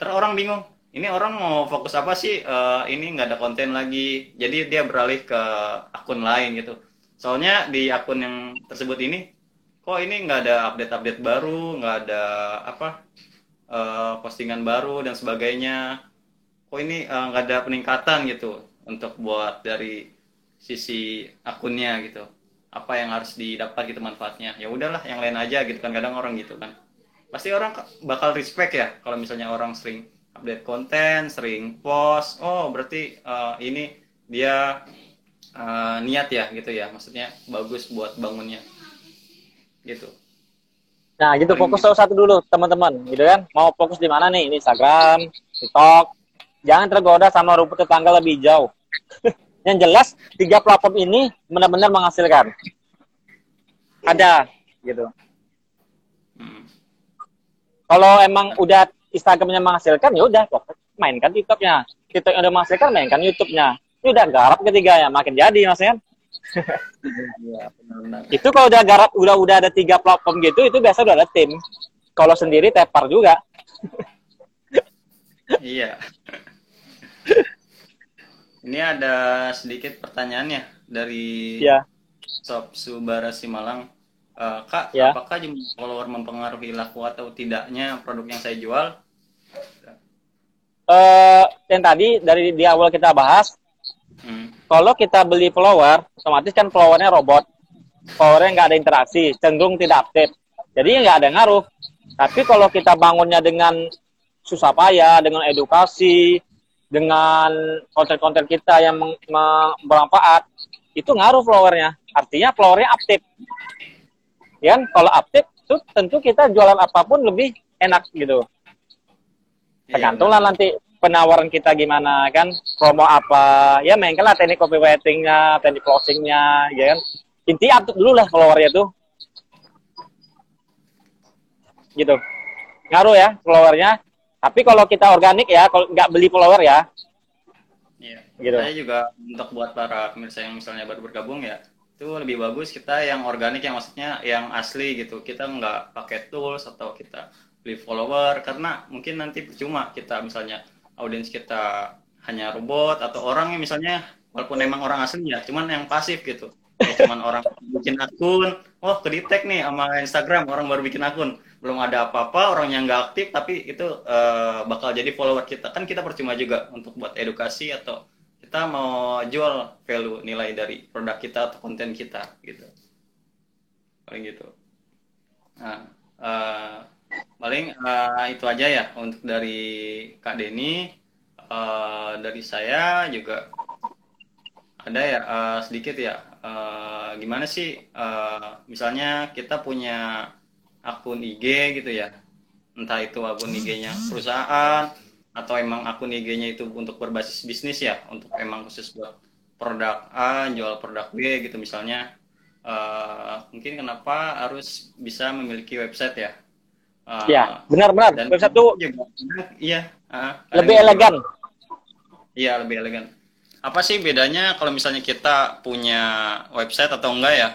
Terus orang bingung, ini orang mau fokus apa sih? Uh, ini nggak ada konten lagi, jadi dia beralih ke akun lain gitu. Soalnya di akun yang tersebut ini kok ini nggak ada update-update baru, nggak ada apa uh, postingan baru dan sebagainya. Kok ini uh, nggak ada peningkatan gitu untuk buat dari sisi akunnya gitu. Apa yang harus didapat gitu manfaatnya? Ya udahlah, yang lain aja gitu kan kadang orang gitu kan. Pasti orang bakal respect ya kalau misalnya orang sering update konten, sering post. Oh, berarti uh, ini dia uh, niat ya gitu ya. Maksudnya bagus buat bangunnya gitu nah gitu fokus salah satu dulu teman-teman gitu kan mau fokus di mana nih Instagram TikTok jangan tergoda sama rumput tetangga lebih jauh yang jelas tiga platform ini benar-benar menghasilkan ada gitu hmm. kalau emang udah Instagramnya menghasilkan ya udah mainkan TikToknya TikTok yang udah menghasilkan mainkan YouTube-nya ini udah garap ketiga ya makin jadi maksudnya ya, Itu kalau udah garap udah udah ada tiga platform gitu itu biasa udah ada tim. Kalau sendiri tepar juga. iya. Ini ada sedikit pertanyaannya dari ya. Sob Subara Simalang. Uh, Kak, ya. apakah jumlah follower mempengaruhi laku atau tidaknya produk yang saya jual? Uh, yang tadi dari di awal kita bahas, Hmm. Kalau kita beli follower, otomatis kan followernya robot. Followernya nggak ada interaksi, cenderung tidak aktif. Jadi nggak ada ngaruh. Tapi kalau kita bangunnya dengan susah payah, dengan edukasi, dengan konten-konten kita yang bermanfaat, itu ngaruh followernya. Artinya followernya aktif. Ya, kan? kalau aktif, itu tentu kita jualan apa pun lebih enak gitu. Iya, Tergantunglah nanti penawaran kita gimana kan promo apa ya mainkan lah teknik copywritingnya teknik closingnya ya kan inti atur dulu lah followernya tuh gitu ngaruh ya followernya tapi kalau kita organik ya kalau nggak beli follower ya Iya. Gitu. Saya juga untuk buat para pemirsa yang misalnya baru bergabung ya, itu lebih bagus kita yang organik yang maksudnya yang asli gitu. Kita nggak pakai tools atau kita beli follower karena mungkin nanti percuma kita misalnya audiens kita hanya robot atau orang yang misalnya walaupun emang orang asli ya cuman yang pasif gitu ya, cuman orang bikin akun oh kedetek nih sama Instagram orang baru bikin akun belum ada apa-apa orang yang nggak aktif tapi itu uh, bakal jadi follower kita. Kan kita percuma juga untuk buat edukasi atau kita mau jual value nilai dari produk kita atau konten kita gitu. Paling gitu. Nah uh, paling uh, itu aja ya untuk dari Kak Denny. Uh, dari saya juga ada ya uh, sedikit ya. Uh, gimana sih uh, misalnya kita punya akun IG gitu ya entah itu akun IG-nya perusahaan atau emang akun IG-nya itu untuk berbasis bisnis ya untuk emang khusus buat produk A jual produk B gitu misalnya uh, mungkin kenapa harus bisa memiliki website ya Uh, ya, benar-benar. Website itu iya, uh, lebih elegan. Iya, lebih elegan. Apa sih bedanya kalau misalnya kita punya website atau enggak ya?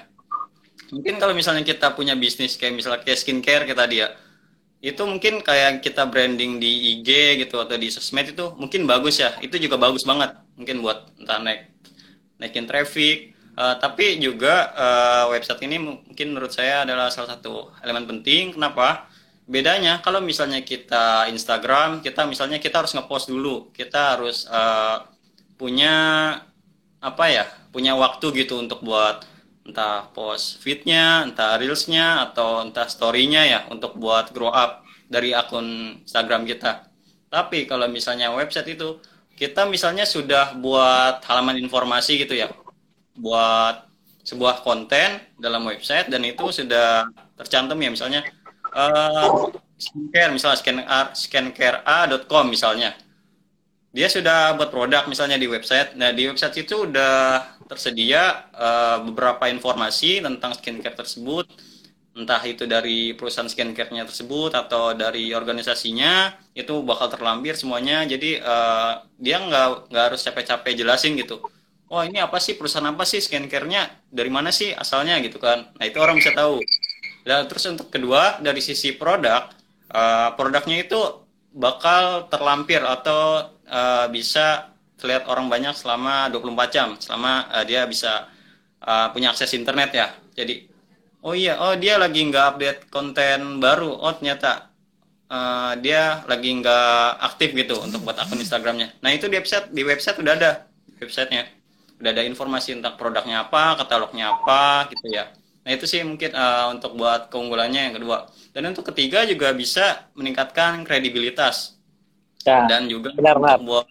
Mungkin kalau misalnya kita punya bisnis kayak misalnya kayak skincare kita dia itu mungkin kayak kita branding di IG gitu atau di sosmed itu mungkin bagus ya. Itu juga bagus banget mungkin buat entah naik naikin traffic. Uh, tapi juga uh, website ini mungkin menurut saya adalah salah satu elemen penting. Kenapa? Bedanya kalau misalnya kita Instagram kita misalnya kita harus ngepost dulu. Kita harus uh, punya apa ya punya waktu gitu untuk buat entah post feednya, entah reelsnya, atau entah storynya ya untuk buat grow up dari akun Instagram kita. Tapi kalau misalnya website itu kita misalnya sudah buat halaman informasi gitu ya, buat sebuah konten dalam website dan itu sudah tercantum ya misalnya uh, skincare misalnya skincarea.com misalnya dia sudah buat produk misalnya di website. Nah, di website itu udah tersedia uh, beberapa informasi tentang skincare tersebut, entah itu dari perusahaan skincare-nya tersebut atau dari organisasinya, itu bakal terlampir semuanya. Jadi uh, dia nggak nggak harus capek-capek jelasin gitu. Oh ini apa sih perusahaan apa sih skincare-nya? Dari mana sih asalnya gitu kan? Nah itu orang bisa tahu. Dan terus untuk kedua dari sisi produk, uh, produknya itu bakal terlampir atau uh, bisa terlihat orang banyak selama 24 jam selama uh, dia bisa uh, punya akses internet ya. Jadi oh iya oh dia lagi nggak update konten baru. Oh ternyata uh, dia lagi nggak aktif gitu untuk buat akun Instagramnya. Nah itu di website di website udah ada websitenya. Udah ada informasi tentang produknya apa katalognya apa gitu ya. Nah itu sih mungkin uh, untuk buat keunggulannya yang kedua. Dan untuk ketiga juga bisa meningkatkan kredibilitas ya, dan juga benar, benar. buat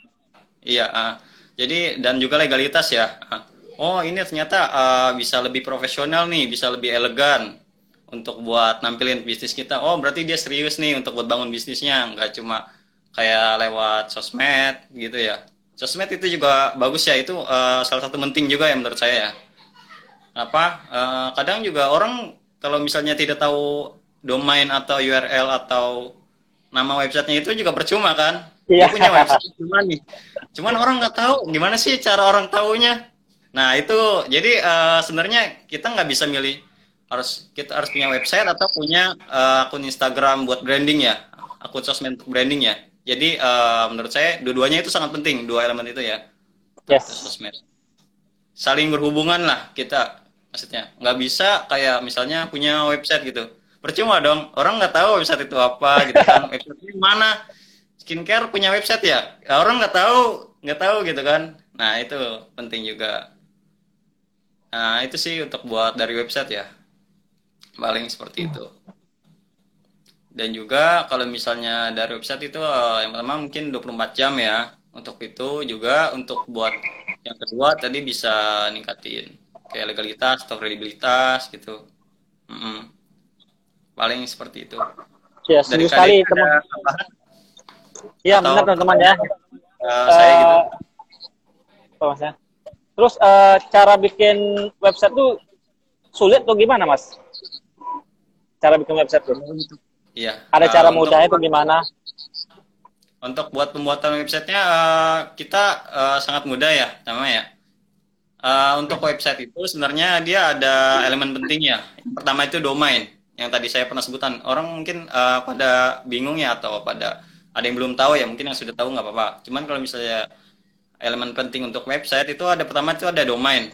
Iya, uh, jadi dan juga legalitas ya. Uh, oh, ini ternyata uh, bisa lebih profesional nih, bisa lebih elegan untuk buat nampilin bisnis kita. Oh, berarti dia serius nih untuk buat bangun bisnisnya, nggak cuma kayak lewat sosmed gitu ya. Sosmed itu juga bagus ya, itu uh, salah satu penting juga ya menurut saya ya. Apa? Uh, kadang juga orang kalau misalnya tidak tahu domain atau URL atau nama websitenya itu juga percuma kan Iya. Dia punya website cuma nih. Cuman orang nggak tahu gimana sih cara orang tahunya. Nah itu jadi uh, sebenarnya kita nggak bisa milih harus kita harus punya website atau punya uh, akun Instagram buat branding ya, akun sosmed branding ya. Jadi uh, menurut saya dua-duanya itu sangat penting dua elemen itu ya. Yes. Sosmed. Saling berhubungan lah kita maksudnya. Nggak bisa kayak misalnya punya website gitu. Percuma dong orang nggak tahu website itu apa gitu kan. website mana? skincare punya website ya? Orang nggak tahu nggak tahu gitu kan. Nah itu penting juga. Nah itu sih untuk buat dari website ya. Paling seperti itu. Dan juga kalau misalnya dari website itu eh, yang pertama mungkin 24 jam ya. Untuk itu juga untuk buat yang kedua tadi bisa ningkatin kayak legalitas atau kredibilitas gitu. Mm -mm. Paling seperti itu ya dari sekali teman Iya benar teman-teman ya. Uh, saya uh, gitu. Oh, mas ya. Terus uh, cara bikin website tuh sulit tuh gimana mas? Cara bikin website tuh? Iya. Ada uh, cara mudahnya tuh gimana? Untuk buat pembuatan websitenya uh, kita uh, sangat mudah ya, namanya ya. Uh, untuk website itu sebenarnya dia ada elemen penting ya. Pertama itu domain yang tadi saya pernah sebutan. Orang mungkin uh, pada bingung ya atau pada ada yang belum tahu ya mungkin yang sudah tahu nggak apa-apa. Cuman kalau misalnya elemen penting untuk website itu ada pertama itu ada domain.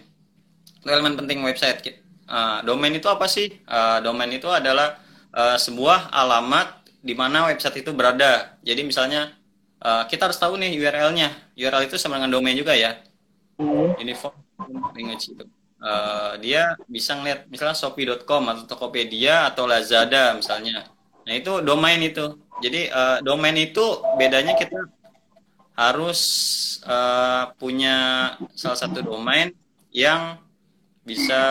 Itu elemen penting website. Uh, domain itu apa sih? Uh, domain itu adalah uh, sebuah alamat di mana website itu berada. Jadi misalnya uh, kita harus tahu nih URL-nya URL itu sama dengan domain juga ya. Uniform language itu uh, dia bisa ngeliat misalnya shopee.com atau tokopedia atau lazada misalnya nah itu domain itu jadi uh, domain itu bedanya kita harus uh, punya salah satu domain yang bisa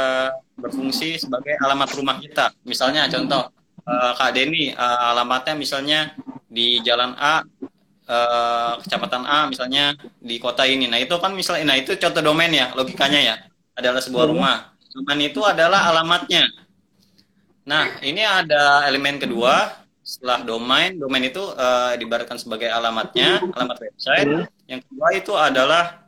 berfungsi sebagai alamat rumah kita. Misalnya contoh uh, Kak Deni uh, alamatnya misalnya di Jalan A uh, kecamatan A misalnya di kota ini. Nah, itu kan misalnya nah itu contoh domain ya, logikanya ya. Adalah sebuah hmm. rumah. Domain itu adalah alamatnya. Nah, ini ada elemen kedua setelah domain, domain itu uh, dibaratkan sebagai alamatnya, alamat website. Yang kedua itu adalah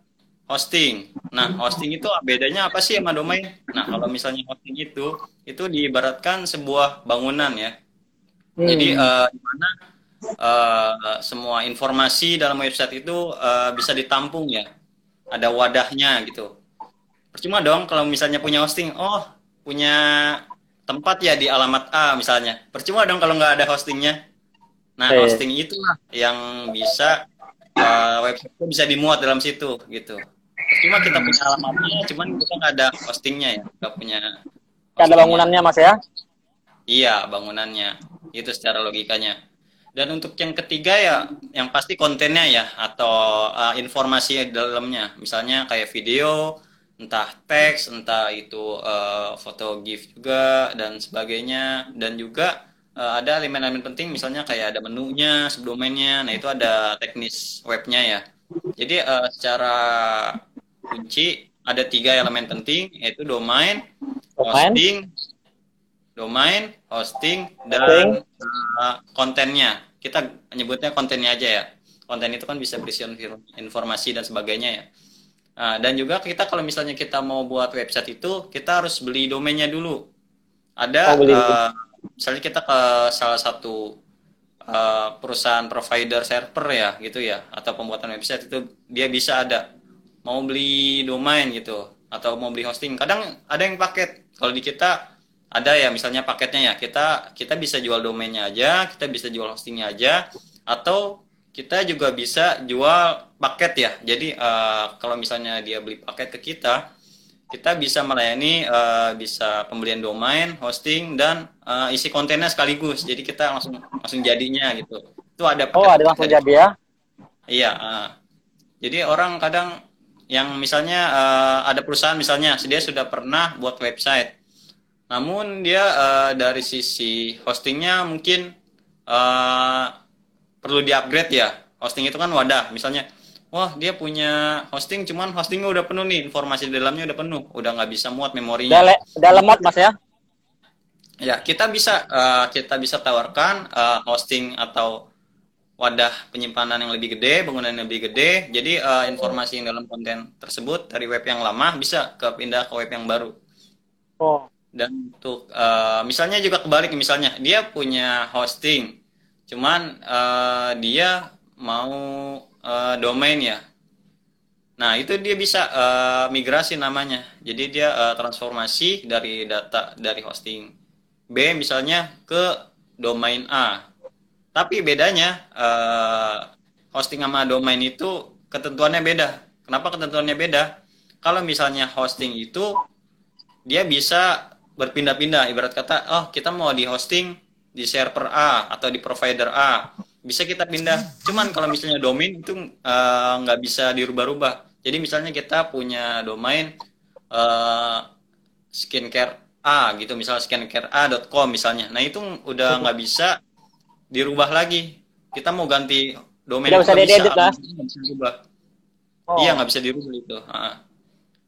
hosting. Nah, hosting itu bedanya apa sih sama domain? Nah, kalau misalnya hosting itu itu diibaratkan sebuah bangunan ya. Hmm. Jadi uh, di mana uh, semua informasi dalam website itu uh, bisa ditampung ya. Ada wadahnya gitu. Percuma dong kalau misalnya punya hosting, oh punya tempat ya di alamat A misalnya. Percuma dong kalau nggak ada hostingnya. Nah, hey. hosting itulah yang bisa uh, website itu bisa dimuat dalam situ gitu. Cuma kita punya alamatnya, cuman kita nggak ada hostingnya ya, nggak punya. Nggak ada bangunannya mas ya? Iya bangunannya, itu secara logikanya. Dan untuk yang ketiga ya, yang pasti kontennya ya atau uh, informasi di dalamnya, misalnya kayak video, entah teks, entah itu uh, foto GIF juga dan sebagainya, dan juga uh, ada elemen-elemen penting misalnya kayak ada menunya, subdomainnya. Nah, itu ada teknis webnya ya. Jadi uh, secara kunci ada tiga elemen penting yaitu domain, hosting, domain, hosting dan uh, kontennya. Kita nyebutnya kontennya aja ya. Konten itu kan bisa berisi informasi dan sebagainya ya. Nah, dan juga kita kalau misalnya kita mau buat website itu kita harus beli domainnya dulu. Ada oh, uh, misalnya kita ke salah satu uh, perusahaan provider server ya gitu ya atau pembuatan website itu dia bisa ada. Mau beli domain gitu atau mau beli hosting. Kadang ada yang paket. Kalau di kita ada ya misalnya paketnya ya. Kita kita bisa jual domainnya aja kita bisa jual hostingnya aja atau kita juga bisa jual paket ya jadi uh, kalau misalnya dia beli paket ke kita kita bisa melayani uh, bisa pembelian domain, hosting dan uh, isi kontennya sekaligus. Jadi kita langsung langsung jadinya gitu. Itu ada Oh, ada langsung jadi ya? Iya, uh. Jadi orang kadang yang misalnya uh, ada perusahaan misalnya dia sudah pernah buat website. Namun dia uh, dari sisi hostingnya mungkin uh, perlu di-upgrade ya. Hosting itu kan wadah, misalnya wah dia punya hosting cuman hostingnya udah penuh nih informasi di dalamnya udah penuh udah nggak bisa muat memorinya. Udah, udah lemot mas ya? Ya kita bisa uh, kita bisa tawarkan uh, hosting atau wadah penyimpanan yang lebih gede bangunan yang lebih gede. Jadi uh, informasi yang dalam konten tersebut dari web yang lama bisa ke pindah ke web yang baru. Oh. Dan untuk uh, misalnya juga kebalik misalnya dia punya hosting cuman uh, dia mau uh, domain ya. Nah, itu dia bisa uh, migrasi namanya. Jadi dia uh, transformasi dari data dari hosting B misalnya ke domain A. Tapi bedanya uh, hosting sama domain itu ketentuannya beda. Kenapa ketentuannya beda? Kalau misalnya hosting itu dia bisa berpindah-pindah ibarat kata oh kita mau di hosting di server A atau di provider A bisa kita pindah. Cuman kalau misalnya domain itu eh, nggak uh, bisa dirubah-rubah. Jadi misalnya kita punya domain uh, skincare A gitu, misalnya skincarea.com misalnya. Nah itu udah nggak bisa dirubah lagi. Kita mau ganti domain Tidak bisa diedit lah. Bisa dirubah. Oh. Iya nggak bisa dirubah itu.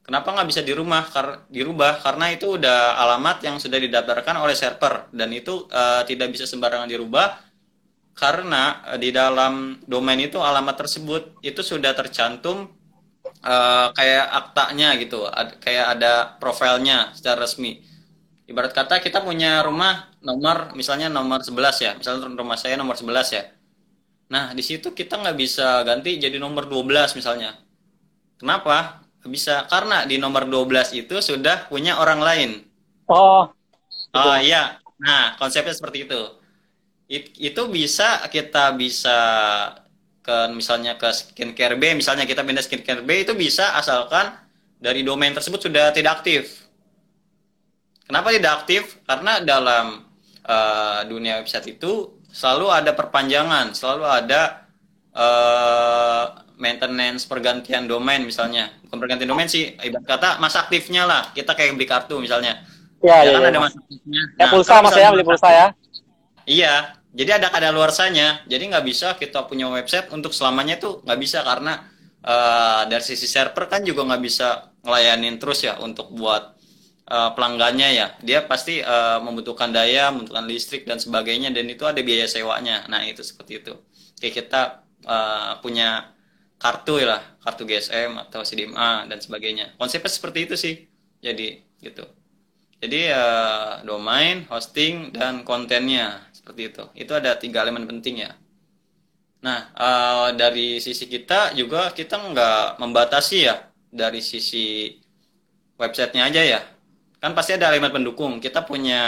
Kenapa nggak bisa dirumah? Kar dirubah karena itu udah alamat yang sudah didaftarkan oleh server dan itu uh, tidak bisa sembarangan dirubah karena eh, di dalam domain itu alamat tersebut itu sudah tercantum uh, kayak aktanya gitu, ad, kayak ada profilnya secara resmi. Ibarat kata kita punya rumah nomor misalnya nomor 11 ya, misalnya rumah saya nomor 11 ya. Nah, di situ kita nggak bisa ganti jadi nomor 12 misalnya. Kenapa? Bisa karena di nomor 12 itu sudah punya orang lain. Oh. Oh iya. Nah, konsepnya seperti itu It, itu bisa kita bisa ke misalnya ke skincare B misalnya kita pindah skincare B itu bisa asalkan dari domain tersebut sudah tidak aktif. Kenapa tidak aktif? Karena dalam uh, dunia website itu selalu ada perpanjangan, selalu ada uh, maintenance pergantian domain misalnya. Bukan pergantian domain sih, ibarat kata masa aktifnya lah. Kita kayak beli kartu misalnya. Ya, ya, ya kan ya, ada masa aktifnya. Ya, nah, pulsa mas ya, beli pulsa ya. Iya, jadi ada kada luarsanya. Jadi nggak bisa kita punya website untuk selamanya itu nggak bisa karena uh, dari sisi server kan juga nggak bisa ngelayanin terus ya untuk buat uh, pelanggannya ya. Dia pasti uh, membutuhkan daya, membutuhkan listrik dan sebagainya dan itu ada biaya sewanya. Nah itu seperti itu. Kayak kita uh, punya kartu lah, kartu GSM atau CDMA dan sebagainya. Konsepnya seperti itu sih. Jadi gitu. Jadi uh, domain, hosting dan kontennya seperti itu. Itu ada tiga elemen penting ya. Nah, uh, dari sisi kita juga kita nggak membatasi ya dari sisi websitenya aja ya. Kan pasti ada elemen pendukung. Kita punya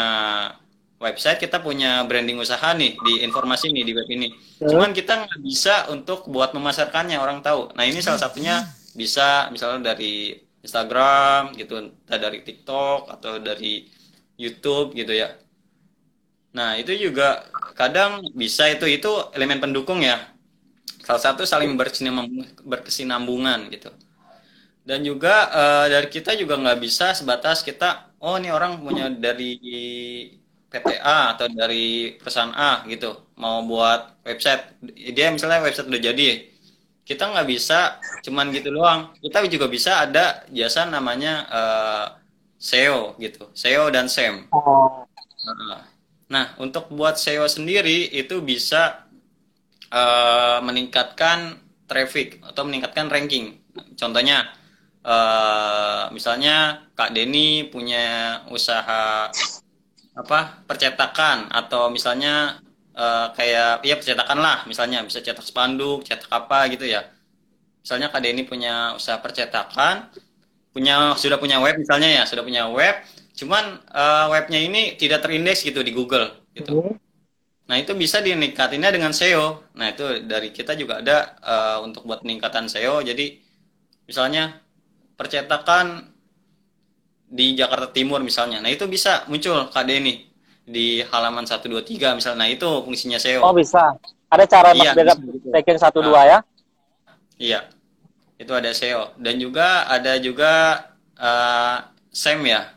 website, kita punya branding usaha nih di informasi nih di web ini. Cuman kita nggak bisa untuk buat memasarkannya orang tahu. Nah ini salah satunya bisa misalnya dari Instagram gitu, dari TikTok atau dari YouTube gitu ya. Nah itu juga kadang bisa itu itu elemen pendukung ya. Salah satu saling berkesinambungan gitu. Dan juga uh, dari kita juga nggak bisa sebatas kita, oh ini orang punya dari PT A atau dari perusahaan A gitu mau buat website. Dia misalnya website udah jadi kita nggak bisa cuman gitu doang. Kita juga bisa ada jasa namanya uh, SEO gitu SEO dan SEM nah untuk buat SEO sendiri itu bisa uh, meningkatkan traffic atau meningkatkan ranking. Contohnya uh, misalnya Kak Denny punya usaha apa percetakan atau misalnya uh, kayak ya percetakan lah misalnya bisa cetak spanduk cetak apa gitu ya. Misalnya kak Denny punya usaha percetakan punya sudah punya web misalnya ya sudah punya web cuman uh, webnya ini tidak terindeks gitu di Google gitu. Nah itu bisa diningkatinnya dengan SEO nah itu dari kita juga ada uh, untuk buat peningkatan SEO jadi misalnya percetakan di Jakarta Timur misalnya. Nah, itu bisa muncul KD ini di halaman 123 misalnya. Nah, itu fungsinya SEO. Oh, bisa. Ada cara iya, beda taken 1 2 ya? Iya. Itu ada SEO dan juga ada juga uh, SEM ya.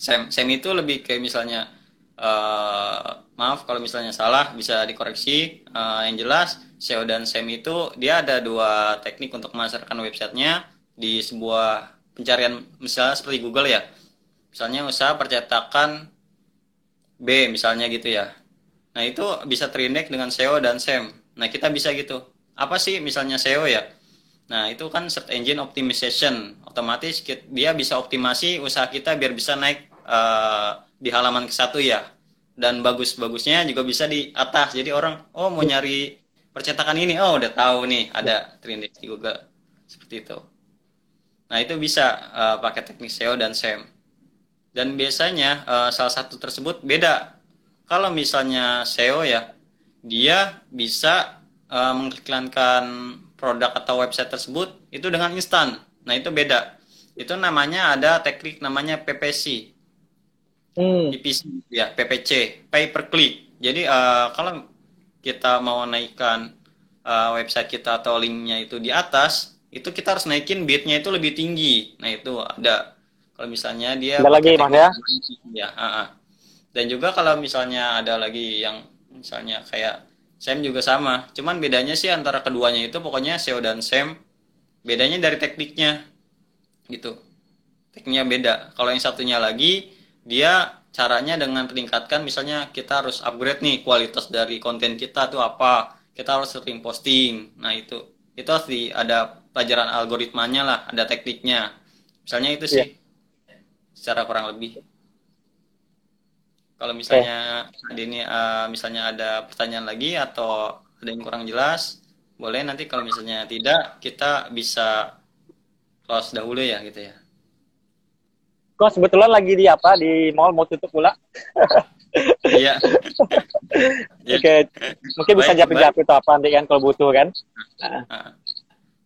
SEM SEM itu lebih kayak misalnya uh, maaf kalau misalnya salah bisa dikoreksi. Uh, yang jelas SEO dan SEM itu dia ada dua teknik untuk memasarkan websitenya di sebuah pencarian misalnya seperti Google ya. Misalnya usaha percetakan B misalnya gitu ya. Nah itu bisa terindeks dengan SEO dan SEM nah kita bisa gitu. Apa sih misalnya SEO ya? Nah itu kan search engine optimization. Otomatis dia bisa optimasi usaha kita biar bisa naik uh, di halaman ke satu ya. Dan bagus-bagusnya juga bisa di atas. Jadi orang oh mau nyari percetakan ini. Oh udah tahu nih ada terindeks di Google. Seperti itu Nah, itu bisa uh, pakai teknik SEO dan SEM. Dan biasanya uh, salah satu tersebut beda. Kalau misalnya SEO ya, dia bisa uh, mengiklankan produk atau website tersebut itu dengan instan. Nah, itu beda. Itu namanya ada teknik namanya PPC. Hmm. PPC ya, PPC, pay per click. Jadi uh, kalau kita mau naikkan uh, website kita atau linknya itu di atas, itu kita harus naikin bitnya itu lebih tinggi. Nah itu ada. Kalau misalnya dia ada lagi mas ya. Ya. Uh -uh. Dan juga kalau misalnya ada lagi yang misalnya kayak SEM juga sama. Cuman bedanya sih antara keduanya itu pokoknya SEO dan SEM bedanya dari tekniknya gitu. Tekniknya beda. Kalau yang satunya lagi dia caranya dengan meningkatkan misalnya kita harus upgrade nih kualitas dari konten kita tuh apa kita harus sering posting nah itu itu harus di ada pelajaran algoritmanya lah, ada tekniknya. Misalnya itu sih, yeah. secara kurang lebih. Kalau misalnya okay. ini uh, misalnya ada pertanyaan lagi atau ada yang kurang jelas, boleh nanti kalau misalnya tidak kita bisa close dahulu ya gitu ya. Kok sebetulnya lagi di apa di mall mau tutup pula? Iya. Oke, okay. mungkin bisa jawab-jawab itu apa nanti kan kalau butuh kan. Nah.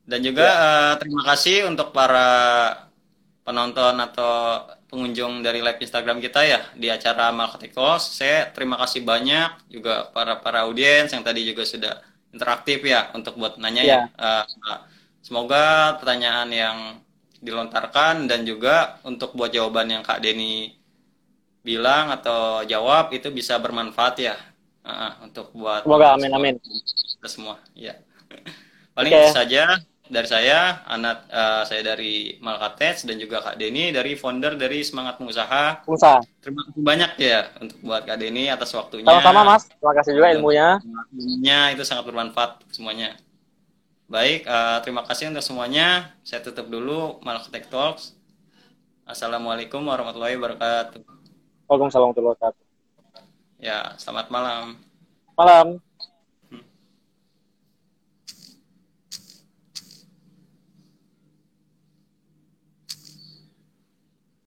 Dan juga ya. uh, terima kasih untuk para penonton atau pengunjung dari live Instagram kita ya di acara Marketing Calls. Saya terima kasih banyak juga para para audiens yang tadi juga sudah interaktif ya untuk buat nanya ya. ya. Uh, semoga pertanyaan yang dilontarkan dan juga untuk buat jawaban yang Kak Denny bilang atau jawab itu bisa bermanfaat ya uh, untuk buat semoga amin amin kita semua ya paling okay. saja dari saya, anak uh, saya dari Malkates dan juga Kak Deni dari founder dari Semangat Pengusaha. Pengusaha. Terima kasih banyak ya untuk buat Kak Deni atas waktunya. Sama-sama Mas, terima kasih juga ilmunya. Ilmunya itu sangat bermanfaat semuanya. Baik, uh, terima kasih untuk semuanya. Saya tutup dulu Malaktek Talks. Assalamualaikum warahmatullahi wabarakatuh. Waalaikumsalam warahmatullahi wabarakatuh. Ya, selamat malam. Malam.